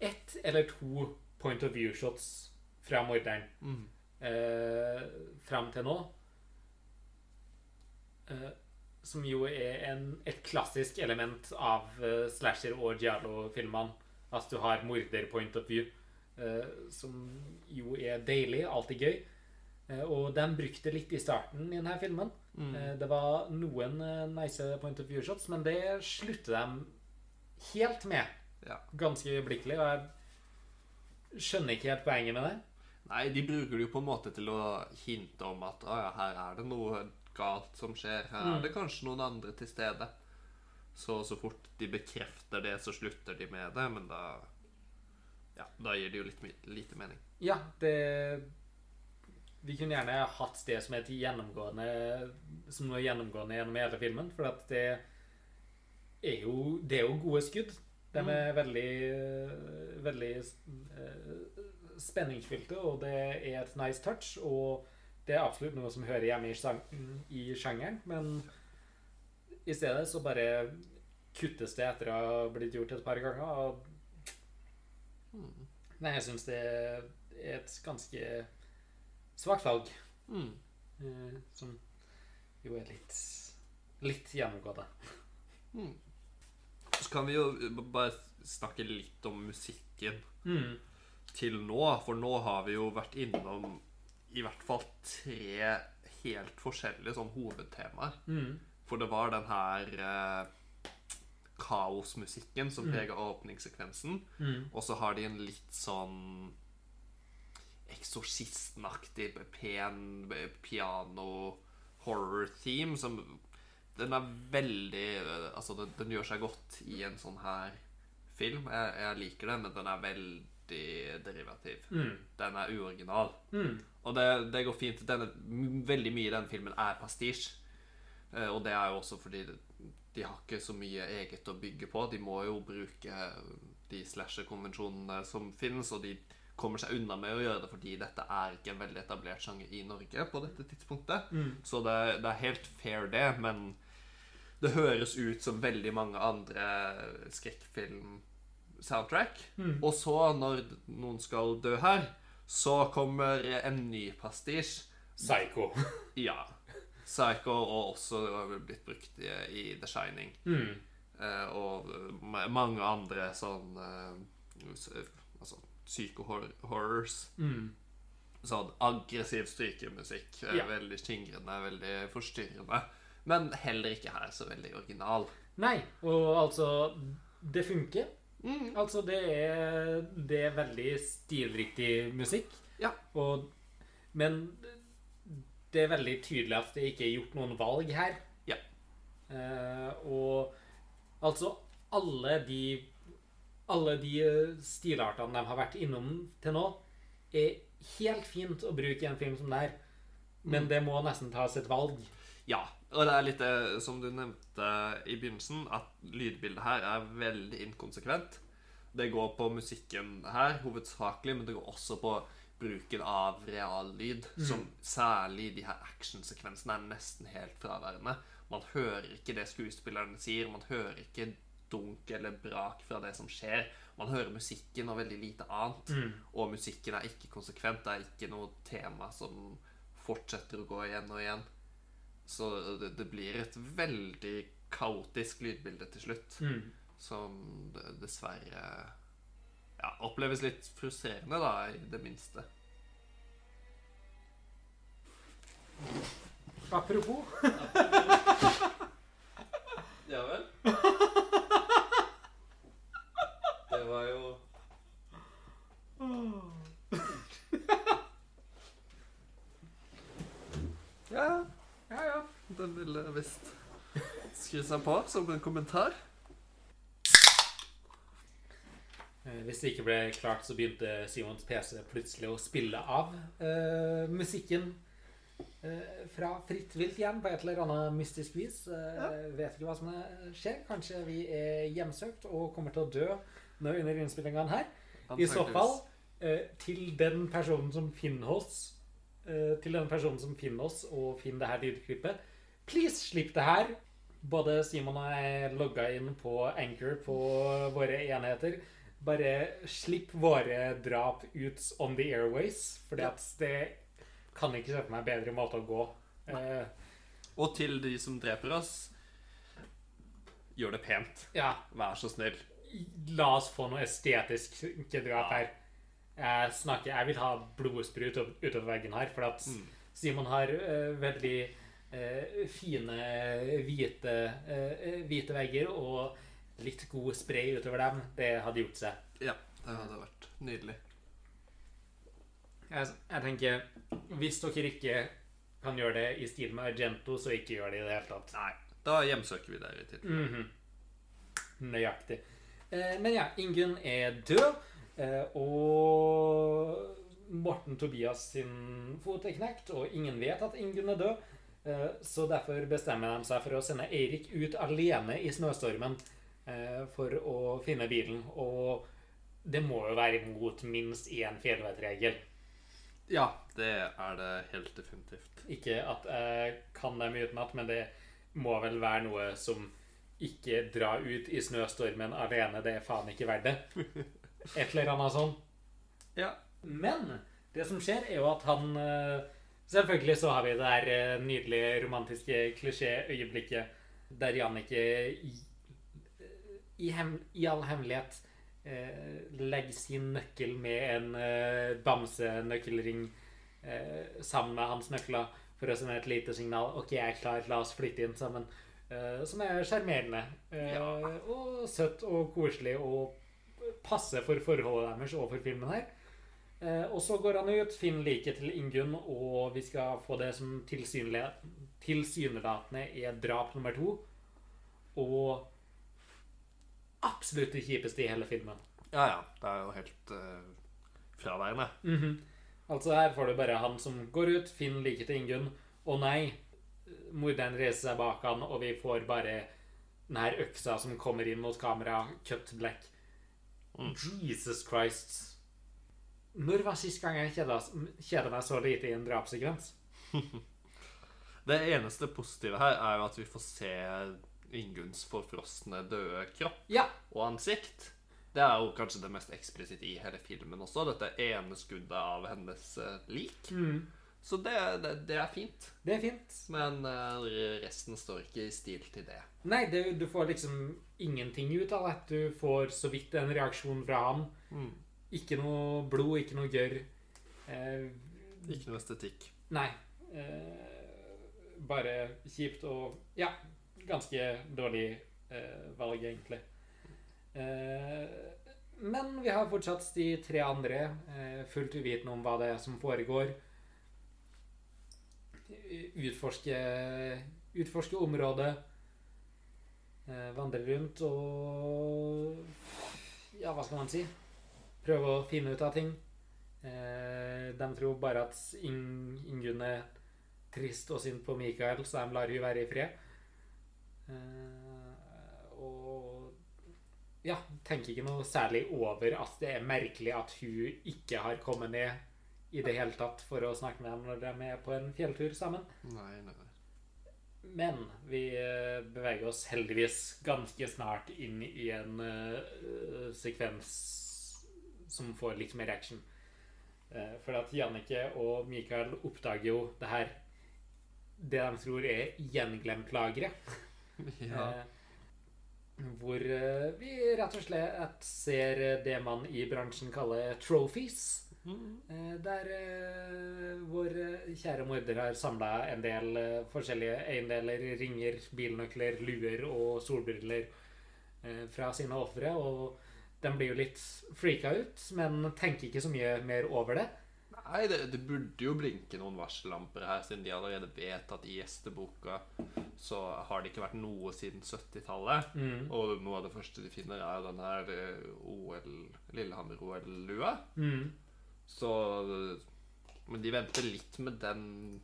ett eller to point of view-shots fra morderen mm. eh, fram til nå. Eh, som jo er en, et klassisk element av uh, slasher- og giallo-filmene. At du har morder point of view, uh, som jo er deilig, alltid gøy. Uh, og de brukte det litt i starten i denne filmen. Mm. Det var noen nice point of view-shots, men det slutter de helt med Ja. ganske øyeblikkelig. Og jeg skjønner ikke helt poenget med det. Nei, de bruker det jo på en måte til å hinte om at å ja, her er det noe galt som skjer. Her Mm. er det kanskje noen andre til stede. Så så fort de bekrefter det, så slutter de med det, men da Ja, da gir det jo litt lite mening. Ja, det Vi kunne gjerne hatt det som et gjennomgående Som noe gjennomgående gjennom hele filmen, for at det er jo Det er jo gode skudd. De er veldig Veldig eh, spenningsfylte, og det er et nice touch. Og det er absolutt noe som hører hjemme i, sang, i sjangeren, men i stedet så bare kuttes det etter å ha blitt gjort et par ganger. Og Mm. Nei, jeg syns det er et ganske svakt valg. Mm. eh, som jo er litt litt gjennomgående. Mm. Så kan vi jo bare snakke litt om musikken Mm. til nå, for nå har vi jo vært innom i hvert fall tre helt forskjellige sånn hovedtemaer. Mm. For det var den her eh, kaosmusikken som Mm. prega åpningssekvensen. Mm. Og så har de en litt sånn eksorsistenaktig pen piano horror theme som den er veldig øh, Altså, den, den gjør seg godt i en sånn her film. Jeg, jeg liker det, men den er veldig derivativ. Mm. Den er uoriginal. Mm. Og det, det går fint. Denne, veldig mye i den filmen er pastisj. Eh, og det er jo også fordi de har ikke så mye eget å bygge på. De må jo bruke de slasher-konvensjonene som finnes, og de kommer seg unna med å gjøre det fordi dette er ikke en veldig etablert sjanger i Norge på dette tidspunktet. Så det, det er helt fair, det, men det høres ut som veldig mange andre skrekkfilm-soundtrack. Og så, når noen skal dø her, så kommer en ny pastisj. Psycho. [laughs] Ja. Psycho og også blitt brukt i, i The Shining. Mm. Eh, og mange andre sånn eh, Altså psycho-horrors. Mm. Sånn aggressiv strykemusikk. eh, Ja. Veldig skingrende, veldig forstyrrende. Men heller ikke her så veldig original. Nei, og altså Det funker. Mm. Altså, det er, det er veldig stilriktig musikk. Ja. Og, men det er veldig tydelig at det ikke er gjort noen valg her. Ja. Eh, og altså alle de Alle de eh, stilartene de har vært innom til nå, er helt fint å bruke i en film som det her. Men det må nesten tas et valg. Ja, og det er litt det som du nevnte i begynnelsen, at lydbildet her er veldig inkonsekvent. Det går på musikken her hovedsakelig, men det går også på bruken av reallyd, som særlig de her actionsekvensene er nesten helt fraværende. Man hører ikke det skuespillerne sier, man hører ikke dunk eller brak fra det som skjer. Man hører musikken og veldig lite annet. Og musikken er ikke konsekvent. Det er ikke noe tema som fortsetter å gå igjen og igjen. Så det, det blir et veldig kaotisk lydbilde til slutt. Mm. Som dessverre ja, oppleves litt frustrerende, da, i det minste. Apropos [laughs] Ja vel? Det var jo Ja, ja, ja. Den ville visst skru seg på som en kommentar. Eh, Hvis det ikke ble klart, så begynte Simons PC plutselig å spille av eh, musikken eh, fra Fritt vilt igjen på et eller annet mystisk vis. Eh, Vet ikke hva som skjer. Kanskje vi er hjemsøkt og kommer til å dø nå under innspillingene her. I så fall, eh, til den personen som finner oss Til den personen som finner oss og finner det her lydklippet, please slipp det her. Både Simon og jeg logga inn på Anchor på våre enheter. Bare slipp våre drap ut on the airways, for Ja. det kan ikke se for meg bedre måte å gå. Eh, Og til de som dreper oss Gjør det pent. ja, Vær så snill. la oss få noe estetisk drap her. Jeg snakker, jeg vil ha blodsprut utover veggen her, for at Simon har uh, veldig uh, fine hvite, uh, hvite vegger og litt god spray utover dem. Det hadde gjort seg. Ja, det hadde vært nydelig. Jeg, jeg tenker, hvis dere ikke kan gjøre det i stil med Argento, så ikke gjør det i det hele tatt. Nei, da hjemsøker vi dere i tilfelle. Mhm. Nøyaktig. Eh, men ja, Ingunn er død, og Morten Tobias sin fot er knekt, og ingen vet at Ingunn er død. Eh, så derfor bestemmer de seg for å sende Eirik ut alene i snøstormen eh, for å finne bilen. Og det må jo være imot minst én fjellvettregel. Ja, det er det helt definitivt. Ikke at jeg kan dem utenat, men det må vel være noe som ikke dra ut i snøstormen alene. Det er faen ikke verdt det. [laughs] Et eller annet sånn. Ja. Men det som skjer, er jo at han eh, Selvfølgelig så har vi det der eh, nydelige romantiske klisjéøyeblikket der Jannicke i, i, hem, i all hemmelighet eh, legger sin nøkkel med en eh, bamsenøkkelring eh, sammen med hans nøkler for å sende et lite signal. OK, jeg er klar, la oss flytte inn sammen. Eh, som er sjarmerende eh, Ja. og søtt og koselig og passe for forholdet deres og for filmen her. Eh, og så går han ut, finner liket til Ingunn, og vi skal få det som tilsynelatende er drap nummer to. Og absolutt det kjipeste i hele filmen. Ja, ja. Det er jo helt uh, fraværende. Mhm. Altså Her får du bare han som går ut, finner liket til Ingunn. Å nei, morderen reiser seg bak han, og vi får bare den her øksa som kommer inn mot kamera, cut black. Jesus Christ. Når var sist gang jeg kjeda, kjeda meg så lite i en drapssekvens? [laughs] Det eneste positive her er jo at vi får se Ingunns forfrosne døde kropp Ja. og ansikt. Det er jo kanskje det mest eksplisitte i hele filmen også. Dette ene skuddet av hennes eh, lik. Mm. Så det, det, det er fint. Det er fint. Men eh, resten står ikke i stil til det. Nei, det, du får liksom ingenting ut av det. Du får så vidt en reaksjon fra han. Mm. Ikke noe blod, ikke noe gørr. Eh, Ikke noe estetikk. nei. Eh, bare kjipt og Ja, ganske dårlig eh, valg, egentlig. Eh, men vi har fortsatt de tre andre, eh, fullt uvitende om hva det er som foregår. Utforske, utforske området. Eh, vandre rundt og Ja, hva skal man si? Prøve å finne ut av ting. Eh, de tror bare at Ing Ingunn er trist og sint på Mikael, så de lar hun være i fred. Eh, og ja, tenker ikke noe særlig over at det er merkelig at hun ikke har kommet ned i det hele tatt for å snakke med dem når de er på en fjelltur sammen. Nei, nei, nei. Men vi eh, beveger oss heldigvis ganske snart inn i en uh, sekvens som får litt mer action. Uh, for at Jannicke og Mikael oppdager jo det her Det de tror er gjenglemt lageret. [laughs] Ja. Uh, hvor vi rett og slett ser det man i bransjen kaller trophies. Mm. Der eh, vår eh, kjære morder har samla en del forskjellige eiendeler, ringer, bilnøkler, luer og solbriller fra sine ofre. Og de blir jo litt freaka ut, men tenker ikke så mye mer over det. Nei, det, det burde jo blinke noen varsellamper her, siden de allerede vet at i gjesteboka så har det ikke vært noe siden 70-tallet. Mm. Og noe av det første de finner, er den her OL, Lillehammer-OL-lua. Mm. Så Men de venter litt med den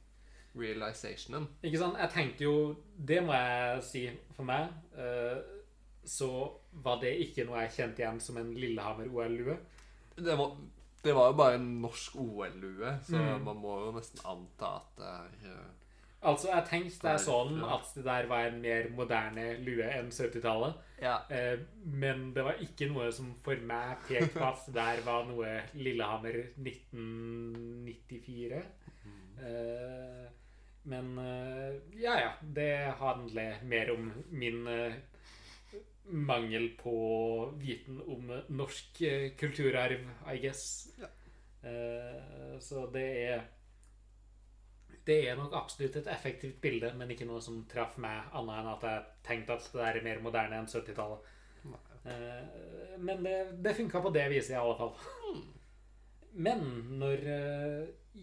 realizationen. Ikke sant? Jeg tenkte jo Det må jeg si for meg. eh, så var det ikke noe jeg kjente igjen som en Lillehammer-OL-lue. Det var, det var jo bare en norsk OL-lue, så Mm. man må jo nesten anta at det er eh, Altså, jeg tenkte det er sånn at det der var en mer moderne lue enn 70-tallet. Ja. Eh, men det var ikke noe som for meg pekte på at det der var noe Lillehammer 1994. Eh, men eh, ja, ja. Det handler mer om min eh, mangel på viten om norsk eh, kulturarv, I guess. Ja. Eh, så det er det er nok absolutt et effektivt bilde, men ikke noe som traff meg, annet enn at jeg tenkte at det er mer moderne enn 70-tallet. Uh, men det, det funka på det viset, i alle fall. Men når uh,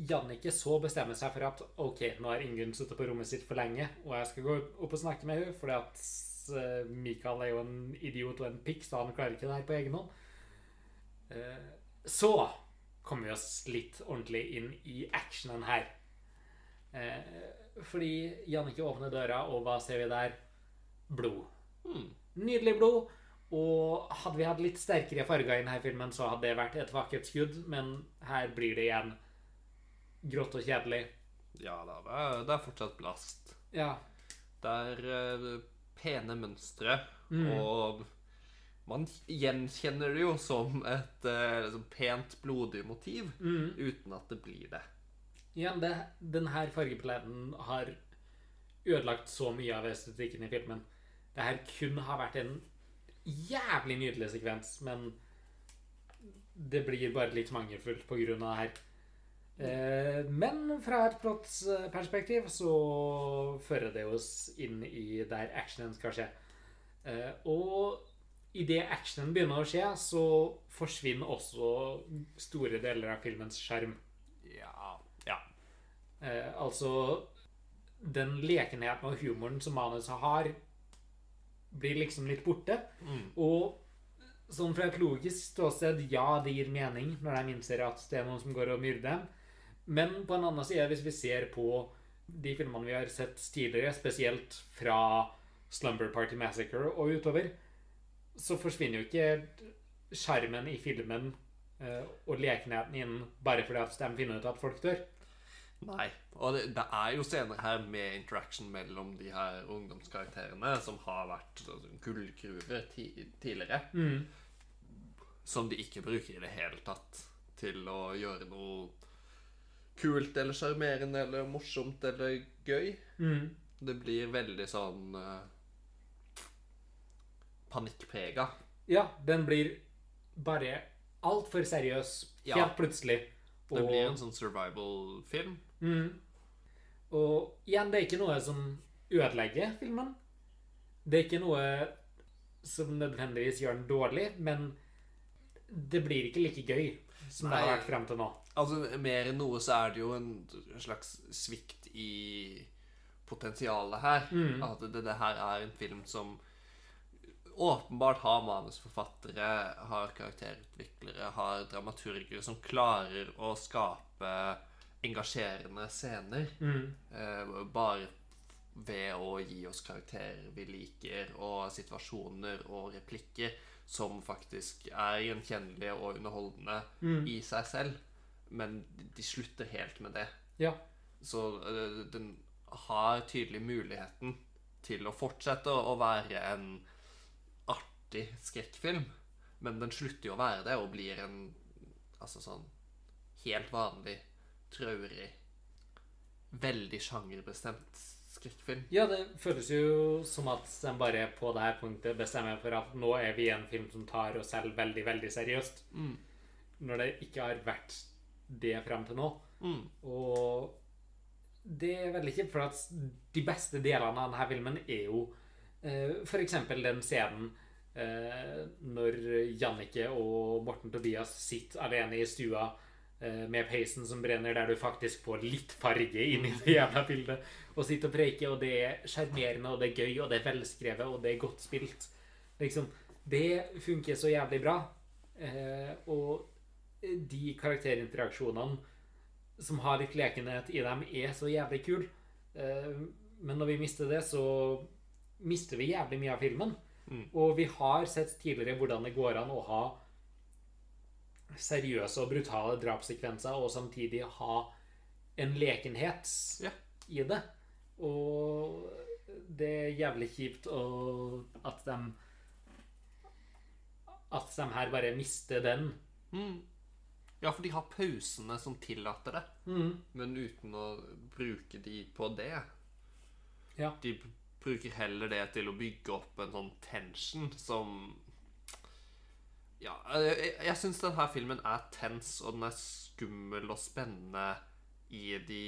Jannicke så bestemmer seg for at ok, nå har Ingunn sittet på rommet sitt for lenge, og jeg skal gå opp og snakke med henne, fordi at uh, Mikael er jo en idiot og en pikk, så han klarer ikke det her på egen hånd. Uh, så kommer vi oss litt ordentlig inn i actionen her. Eh, fordi Jannicke åpner døra, og hva ser vi der? Blod. Mm. Nydelig blod. Og hadde vi hatt litt sterkere farger i denne filmen, så hadde det vært et vakkert skudd, men her blir det igjen grått og kjedelig. Ja da, det er, fortsatt blast. Ja. Det er uh, pene mønstre, Mm. og man gjenkjenner det jo som et uh, liksom pent, blodig motiv, Mm. uten at det blir det. Igjen, det, denne fargepaletten har ødelagt så mye av estetikken i filmen. Det her kun har vært en jævlig nydelig sekvens, men det blir bare litt mangelfullt på grunn av det her. Eh, men fra et plottsperspektiv så fører det oss inn i der actionen skal skje. Eh, og idet actionen begynner å skje, så forsvinner også store deler av filmens skjerm. Ja. Eh, altså Den lekenheten og humoren som manuset har, blir liksom litt borte. Mm. Og sånn fra et logisk ståsted, ja, det gir mening når de innser at det er noen som går og myrder dem. Men på en annen side, hvis vi ser på de filmene vi har sett tidligere, spesielt fra Slumber Party Massacre og utover, så forsvinner jo ikke skjermen i filmen eh, og lekenheten innen bare fordi at de finner ut at folk dør. Nei. Og det, det er jo scener her med interaction mellom de her ungdomskarakterene som har vært altså, gullgruver ti tidligere. Som de ikke bruker i det hele tatt til å gjøre noe kult eller sjarmerende eller morsomt eller gøy. Det blir veldig sånn uh, panikkprega. Ja, den blir bare altfor seriøs helt Ja. plutselig. Det blir en sånn survival-film. Mm. Og igjen, det er ikke noe som ødelegger filmen. Det er ikke noe som nødvendigvis gjør den dårlig, men det blir ikke like gøy som det har vært frem til nå. Altså, mer enn noe så er det jo en slags svikt i potensialet her. Mm. At det, det her er en film som åpenbart har manusforfattere, har karakterutviklere, har dramaturgere som klarer å skape engasjerende scener. Mm. Eh, bare ved å gi oss karakterer vi liker, og situasjoner og replikker som faktisk er gjenkjennelige og underholdende Mm. i seg selv. Men de slutter helt med det. Ja. Så eh, den har tydelig muligheten til å fortsette å være en artig skrekkfilm. Men den slutter jo å være det og blir en altså sånn helt vanlig, traurig, veldig sjangerbestemt skrekkfilm. ja, det føles jo som at de bare på det her punktet bestemmer for at nå er vi en film som tar oss selv veldig, veldig seriøst. Mm. Når det ikke har vært det frem til nå. Mm. Og det er veldig kjipt, for at de beste delene av denne filmen er jo eh, f.eks. den scenen eh, når Jannicke og Morten Tobias sitter alene i stua med peisen som brenner, der du faktisk får litt farge inn i det jævla bildet, og sitter og preiker, og det er sjarmerende, og det er gøy, og det er velskrevet, og det er godt spilt. Liksom, det funker så jævlig bra. Eh, og de karakterinteraksjonene som har litt lekenhet i dem, er så jævlig kul. Eh, Men når vi mister det, så mister vi jævlig mye av filmen. Mm. Og vi har sett tidligere hvordan det går an å ha seriøse og brutale drapssekvenser og samtidig ha en lekenhet Ja. i det. Og det er jævlig kjipt at de At de her bare mister den. Mm. Ja, for de har pausene som tillater det, Mm. men uten å bruke de på det. Ja. De bruker heller det til å bygge opp en sånn tension som Ja, jeg, jeg syns denne filmen er tens, og den er skummel og spennende i de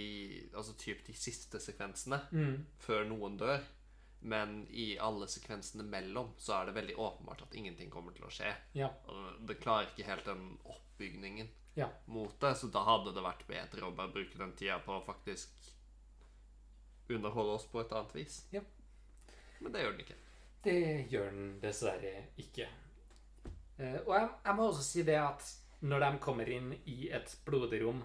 Altså typ de siste sekvensene, Mm. før noen dør. Men i alle sekvensene mellom så er det veldig åpenbart at ingenting kommer til å skje. Ja. Og det klarer ikke helt den oppbygningen Ja. mot det, så da hadde det vært bedre å bare bruke den tida på å faktisk underholde oss på et annet vis. Ja. Men det gjør den ikke. Det gjør den dessverre ikke. Eh, og jeg, jeg må også si det at når de kommer inn i et blodig rom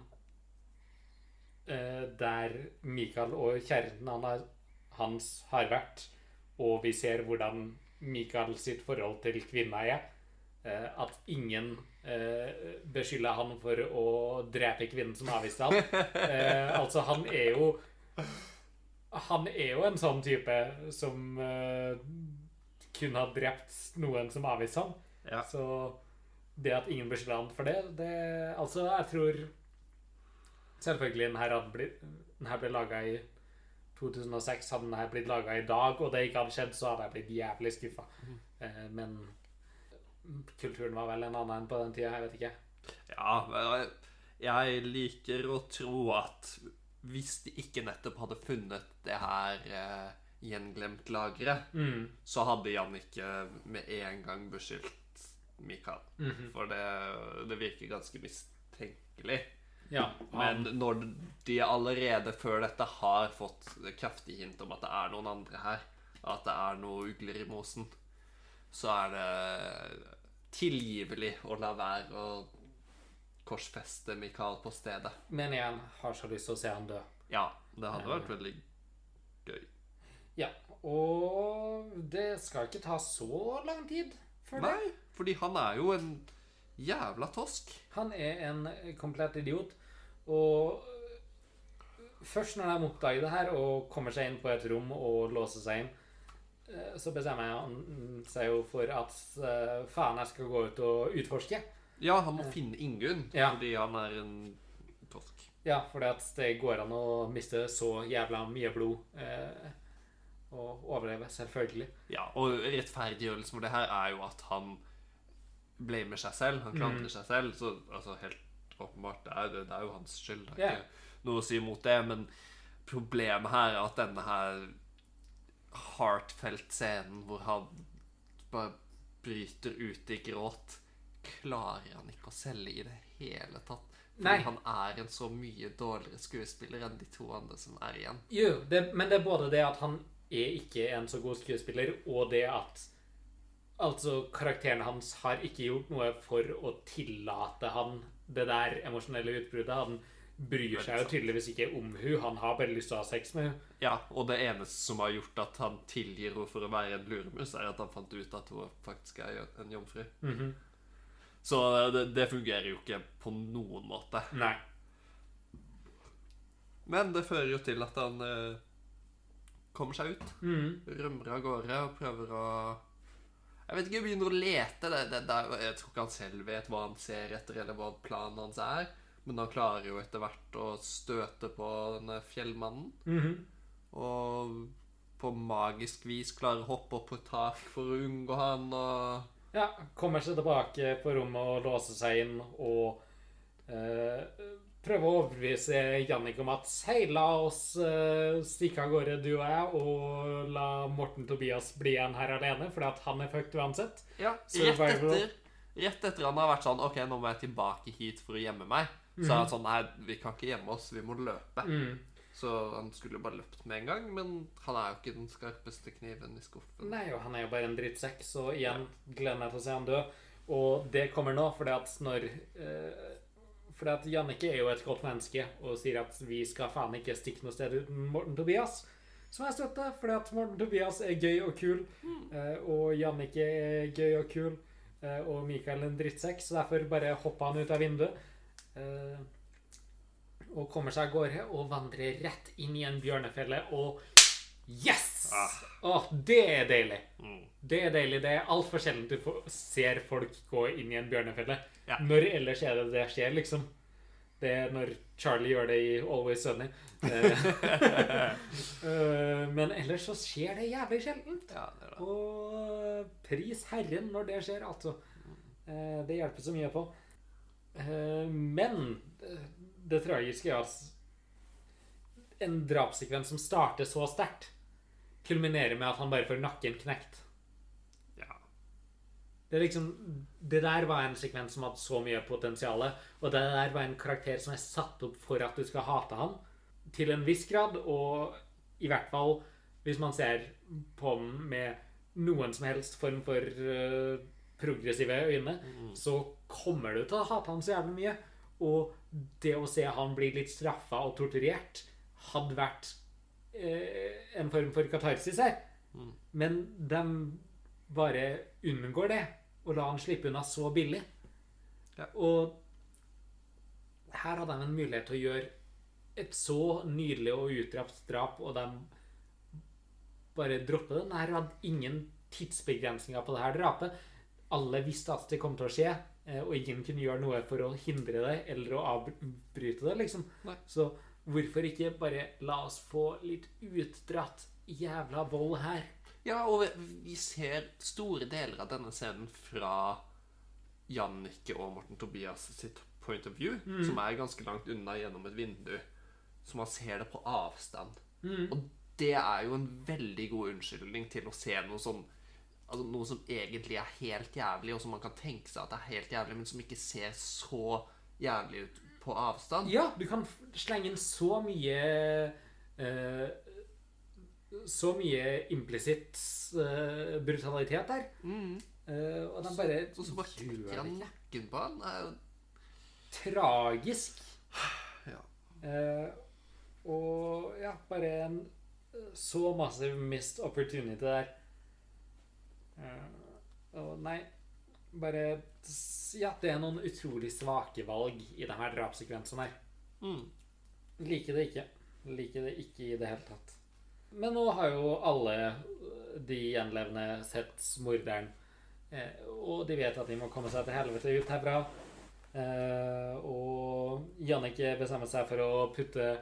eh, der Mikael og kjæresten hans har vært, og vi ser hvordan Mikael sitt forhold til kvinna er, eh, at ingen eh, beskylder han for å drepe kvinnen som avviste han. Eh, [laughs] altså, han er jo Han er jo en sånn type som eh, kunne ha drept noen som avviste ham. Ja. Så det at ingen blir han for det, det Altså, jeg tror Selvfølgelig, den her, ble, den her ble laga i 2006. Hadde den her blitt laga i dag, og det ikke hadde skjedd, så hadde jeg blitt jævlig skuffa. Eh, men kulturen var vel en annen enn på den tida. Jeg vet ikke. Ja, jeg liker å tro at hvis de ikke nettopp hadde funnet det her eh, gjenglemt-lageret, Mm. så hadde Jannicke med en gang beskyldt Mikael. Mhm. For det, det virker ganske mistenkelig. Ja. Men når de allerede før dette har fått kraftig hint om at det er noen andre her, at det er noe ugler i mosen, så er det tilgivelig å la være å korsfeste Mikael på stedet. Men igjen, har så lyst til å se han dø. Ja, det hadde vært veldig gøy. Ja. Og det skal ikke ta så lang tid før det. Fordi han er jo en jævla tosk. Han er en komplett idiot. Og først når de oppdager det her og kommer seg inn på et rom og låser seg inn, eh, så bestemmer han seg jo for at eh, faen, jeg skal gå ut og utforske. Ja, han må finne Ingunn, Ja. fordi han er en tosk. Ja, fordi at det går an å miste så jævla mye blod. Eh, og overleve, selvfølgelig. Ja, og rettferdiggjørelsen for det her er jo at han blamer seg selv. Han klandrer seg selv. Så altså, helt åpenbart, det er, det er jo hans skyld. Det er yeah. ikke noe å si imot det. Men problemet her er at denne her heartfelt-scenen hvor han bare bryter ut i gråt, klarer han ikke å selge i det hele tatt. Fordi Nei. han er en så mye dårligere skuespiller enn de to andre som er igjen. Jo, det, men det er både det at han er ikke en så god skuespiller, og det at Altså, karakteren hans har ikke gjort noe for å tillate han det der emosjonelle utbruddet. Han bryr seg jo tydeligvis ikke om hun Han har bare lyst til å ha sex med hun Ja, og det eneste som har gjort at han tilgir henne for å være en luremus, er at han fant ut at hun faktisk er en jomfru. Mhm. Så det, det fungerer jo ikke på noen måte. Nei. Men det fører jo til at han eh, kommer seg ut. Mhm. Rømmer av gårde og prøver å Jeg vet ikke, jeg begynner å lete. Det, det, det, jeg tror ikke han selv vet hva han ser etter, eller hva planen hans er. Men han klarer jo etter hvert å støte på denne fjellmannen. Mhm. Og på magisk vis klarer å hoppe opp på tak for å unngå han og Ja, kommer seg tilbake på rommet og låser seg inn og eh, prøver å overbevise Jannik om at Hei, la oss uh, stikke av gårde, du og jeg, og la Morten Tobias bli igjen her alene, fordi at han er fucked uansett. Ja, rett etter, rett etter han har vært sånn Ok, nå må jeg tilbake hit for å gjemme meg. Så er han sånn Nei, vi kan ikke gjemme oss, vi må løpe. Mm. Så han skulle bare løpt med en gang, men han er jo ikke den skarpeste kniven i skuffen. Nei, og han er jo bare en drittsekk, så igjen gleder meg til å se han dø. Og det kommer nå, fordi at når eh, Fordi at Jannicke er jo et godt menneske og sier at vi skal faen ikke stikke noe sted uten Morten Tobias. Som jeg støtter, fordi at Morten Tobias er gøy og kul, eh, og Jannicke er gøy og kul, eh, og Mikael en drittsekk, så derfor bare hopper han ut av vinduet. eh, og kommer seg av gårde og vandrer rett inn i en bjørnefelle og Yes! Ah. Åh, det er deilig. Mm. Det er deilig. Det er altfor sjelden du får, ser folk gå inn i en bjørnefelle. Ja. Når ellers er det det skjer, liksom. Det er når Charlie gjør det i Always Sunny. [laughs] Eh, men ellers så skjer det jævlig sjeldent. Ja, det det. Og pris Herren når det skjer, altså. Eh, Det hjelper så mye på. Eh, Men det tragiske er at en drapssekvens som starter så sterkt, kulminerer med at han bare får nakken knekt. Det liksom Det der var en sekvens som hadde så mye potensial, og det der var en karakter som er satt opp for at du skal hate han, til en viss grad, og i hvert fall hvis man ser på den med noen som helst form for eh, progressive øyne, så kommer du til å hate han så jævlig mye. Og det å se han bli litt straffa og torturert hadde vært eh, en form for katarsis her. Men de bare unngår det og la han slippe unna så billig. Ja. Og her hadde de en mulighet til å gjøre et så nydelig og utdrapt drap, og de bare dropper det. Her hadde ingen tidsbegrensninger på det her drapet. Alle visste at det kom til å skje, eh, og ingen kunne gjøre noe for å hindre det eller å avbryte det, liksom. Nei. Så hvorfor ikke bare la oss få litt utdratt jævla vold her? Ja, og vi- ser store deler av denne scenen fra Jannicke og Morten Tobias sitt point of view, som er ganske langt unna gjennom et vindu. Så man ser det på avstand. Mm. Og det er jo en veldig god unnskyldning til å se noe sånn Altså Noe som egentlig er helt jævlig, og som man kan tenke seg at er helt jævlig, men som ikke ser så jævlig ut på avstand. Ja, du kan slenge inn så mye eh, Så mye implisitt uh, brutalitet der. Mm. Uh, og den bare Og så bare knekker han nakken på han. Det er jo Tragisk. Ja. Uh, og ja, bare en så massiv missed opportunity der. Og nei Bare Ja, det er noen utrolig svake valg i denne drapssekvensen her. mm. Liker det ikke. Liker det ikke i det hele tatt. Men nå har jo alle de gjenlevende sett morderen. Eh, og de vet at de må komme seg til helvete ut herfra. Eh, og Jannicke bestemmer seg for å putte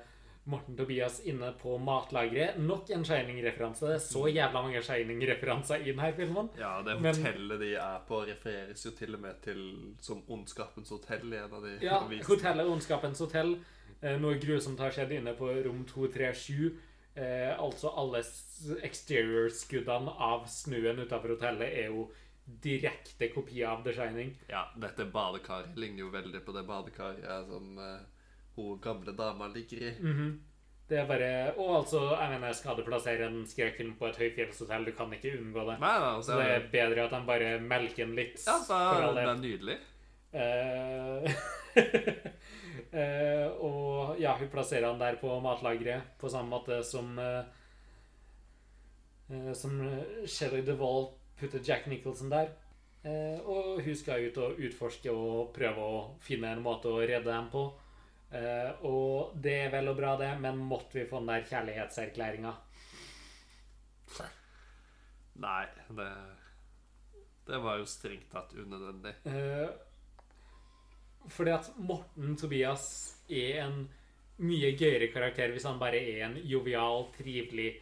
Morten Tobias inne på matlageret. Nok en Shining-referanse. Er så jævla mange Shining-referanser i denne filmen. Ja, det Men- hotellet de er på, refereres jo til og med til som Ondskapens hotell i en av de Ja. Hotellet Ondskapens hotell. Eh, noe grusomt har skjedd inne på rom 237. Eh, altså alle exterior-skuddene av snøen utafor hotellet er jo direkte kopi av The Shining. Ja, dette badekaret ligner jo veldig på det badekaret som eh, hun gamle dama ligger i. Mhm. Det er bare Og altså, jeg mener, skal du plassere en skrekkfilm på et høyfjellshotell, du kan ikke unngå det. Nei, nei, Så altså, det er bedre at de bare melker den litt. ja, for det er, nydelig. Eh, [laughs] eh, og ja, hun plasserer han der på matlageret på samme måte som eh, eh, Som Shelly DeVall putter Jack Nicholson der. Eh, og hun skal ut og utforske og prøve å finne en måte å redde dem på. Eh, og det er vel og bra, det, men måtte vi få den der kjærlighetserklæringa? Nei, det Det var jo strengt tatt unødvendig. Eh, fordi at Morten Tobias er en mye gøyere karakter hvis han bare er en jovial, trivelig,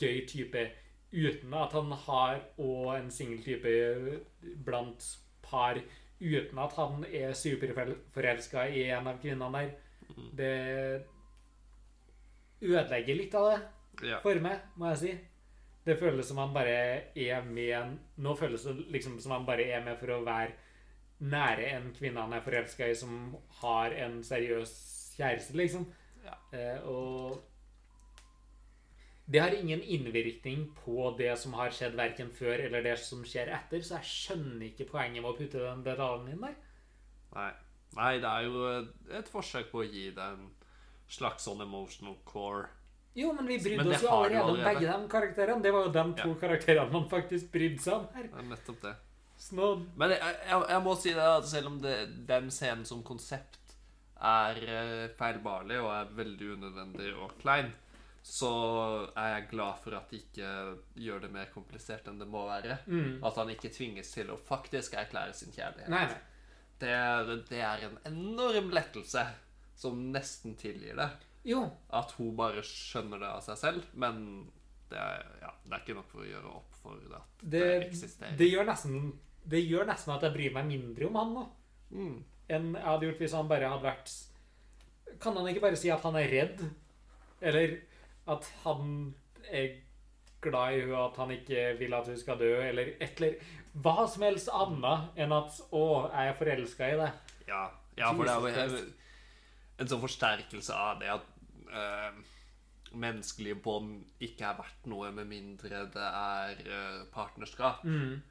gøy type uten at han har og en singel type blant par uten at han er superforelska i en av kvinnene der. Det ødelegger litt av det Ja. for meg, må jeg si. Det føles som han bare er med Nå føles det liksom som han bare er med for å være nære en kvinne han er forelska i, som har en seriøs kjæreste, liksom. Ja. Eh, og det har ingen innvirkning på det som har skjedd verken før eller det som skjer etter, så jeg skjønner ikke poenget med å putte den detaljen inn der. Nei. Nei, det er jo et forsøk på å gi det en slags sånn emotional core. Jo, men vi brydde Men oss jo allerede om begge de karakterene. Det var jo de to Ja. karakterene man faktisk brydde seg om her. Det er nettopp det. Så Men jeg, jeg, jeg må si det at selv om det, den scenen som konsept er eh, feilbarlig og er veldig unødvendig og klein, så er jeg glad for at de ikke gjør det mer komplisert enn det må være. mm. At han ikke tvinges til å faktisk erklære sin kjærlighet. Nei, nei. Det, det er en enorm lettelse som nesten tilgir det. Jo, At hun bare skjønner det av seg selv, men det er, ja, det er ikke nok for å gjøre opp for at det, det, eksisterer. det, gjør nesten, det gjør nesten at jeg bryr meg mindre om han nå Mm. enn jeg hadde gjort hvis han bare hadde vært Kan han ikke bare si at han er redd? Eller at han er glad i henne, at han ikke vil at hun skal dø, eller et eller Hva som helst annet enn at 'Å, jeg er forelska i deg'. Ja, ja for det er jo en sånn forsterkelse av det at øh, menneskelige bånd ikke er verdt noe med mindre det er øh, partnerskap. Mm.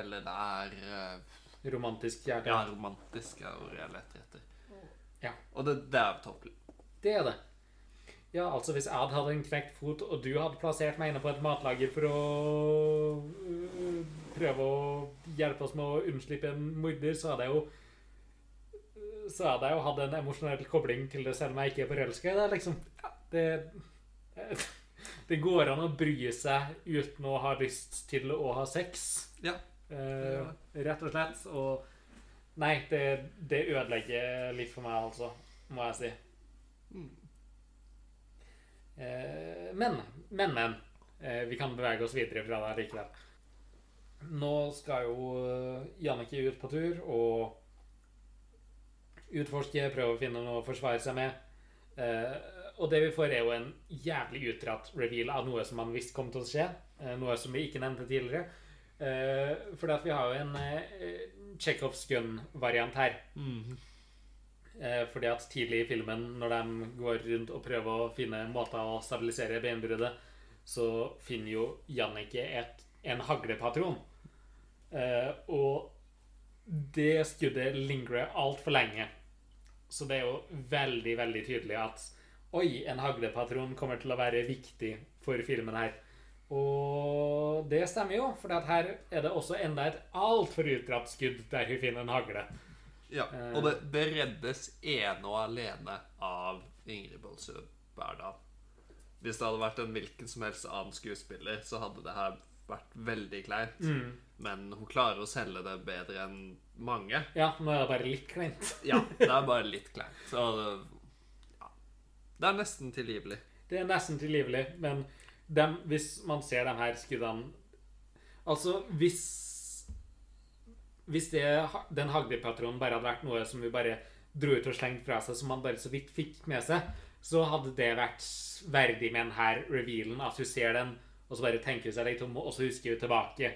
Eller det er uh, Romantisk ja, romantisk er ordet jeg leter etter. Ja. Og det, det er tåpelig. Det er det. Ja, altså hvis jeg hadde en knekt fot, og du hadde plassert meg inne på et matlager for å uh, prøve å hjelpe oss med å unnslippe en morder, så hadde jeg jo så hadde jeg jo hatt en emosjonell kobling til det, selv om jeg ikke er forelska i deg, liksom. Det, [laughs] det går an å bry seg uten å ha lyst til å ha sex. Ja. Eh, rett og slett. Og nei, det, det ødelegger litt for meg, altså, må jeg si. Mm. Eh, men, men, men. Eh, vi kan bevege oss videre fra det likevel. Nå skal jo Jannicke ut på tur og utforske, prøve å finne noe å forsvare seg med. Og det vi får, er jo en jævlig utdratt reveal av noe som man visste kom til å skje. Noe som vi ikke nevnte tidligere. Eh, fordi at vi har jo en uh, Chekhovs gun-variant her. Eh, fordi at tidlig i filmen, når de går rundt og prøver å finne måter å stabilisere beinbruddet, så finner jo Jannicke en haglepatron. Uh, og det skuddet lingrer altfor lenge. Så det er jo veldig, veldig tydelig at Oi, en haglepatron kommer til å være viktig for filmen her. Og det stemmer jo, for her er det også enda et altfor utdratt skudd der hun finner en hagle. Ja, Eh. og det, det reddes ene og alene av Ingrid Bolsø Berdal. Hvis det hadde vært en hvilken som helst annen skuespiller, så hadde det her vært veldig kleint. Mm. Men hun klarer å selge det bedre enn mange. Ja, nå er det bare litt kleint. [laughs] Ja, det er bare litt kleint. Så ja. Det er nesten tilgivelig. Det er nesten tilgivelig, men dem, hvis man ser de her skuddene Altså, hvis Hvis det, den haglpatronen bare hadde vært noe som vi bare dro ut og slengte fra seg, som man bare så vidt fikk med seg, så hadde det vært verdig med denne revealen. At hun ser den, og så bare tenker seg litt om, og så husker hun tilbake.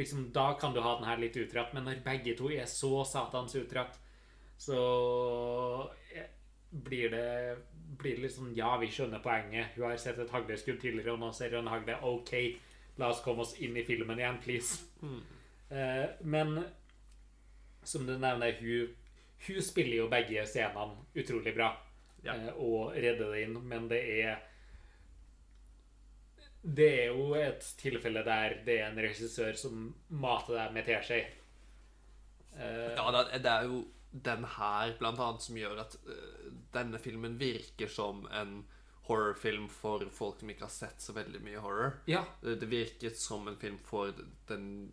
Liksom, Da kan du ha den her litt utdratt, men når begge to er så satans utdratt, så eh, blir det blir det litt sånn Ja, vi skjønner poenget. Hun har sett et hagleskudd tidligere, og nå ser hun en hagle. OK, la oss komme oss inn i filmen igjen, please. Eh, men som du nevner, hun, hun spiller jo begge scenene utrolig bra. Ja. eh, og redder det inn, men det er Det er jo et tilfelle der det er en regissør som mater deg med teskje. Eh, Ja, det, det er jo den her blant annet som gjør at uh, denne filmen virker som en horrorfilm for folk som ikke har sett så veldig mye horror. ja. Det, det virker som en film for den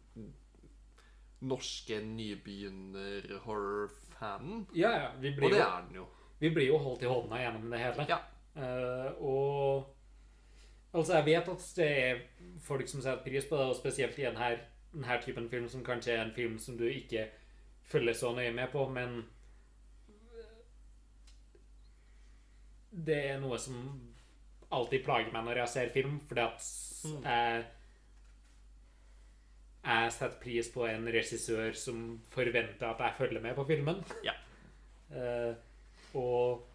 norske nybegynner-horror-fanen. ja, ja. Vi Og det jo, er den jo. vi blir jo holdt i hånda gjennom det hele. Ja. Uh, og Altså, jeg vet at det er folk som setter pris på det, og spesielt i denne, denne typen film, som kanskje er en film som du ikke følger så nøye med på, men Det er noe som alltid plager meg når jeg ser film, fordi at jeg Jeg setter pris på en regissør som forventer at jeg følger med på filmen. Ja. Uh, [laughs] og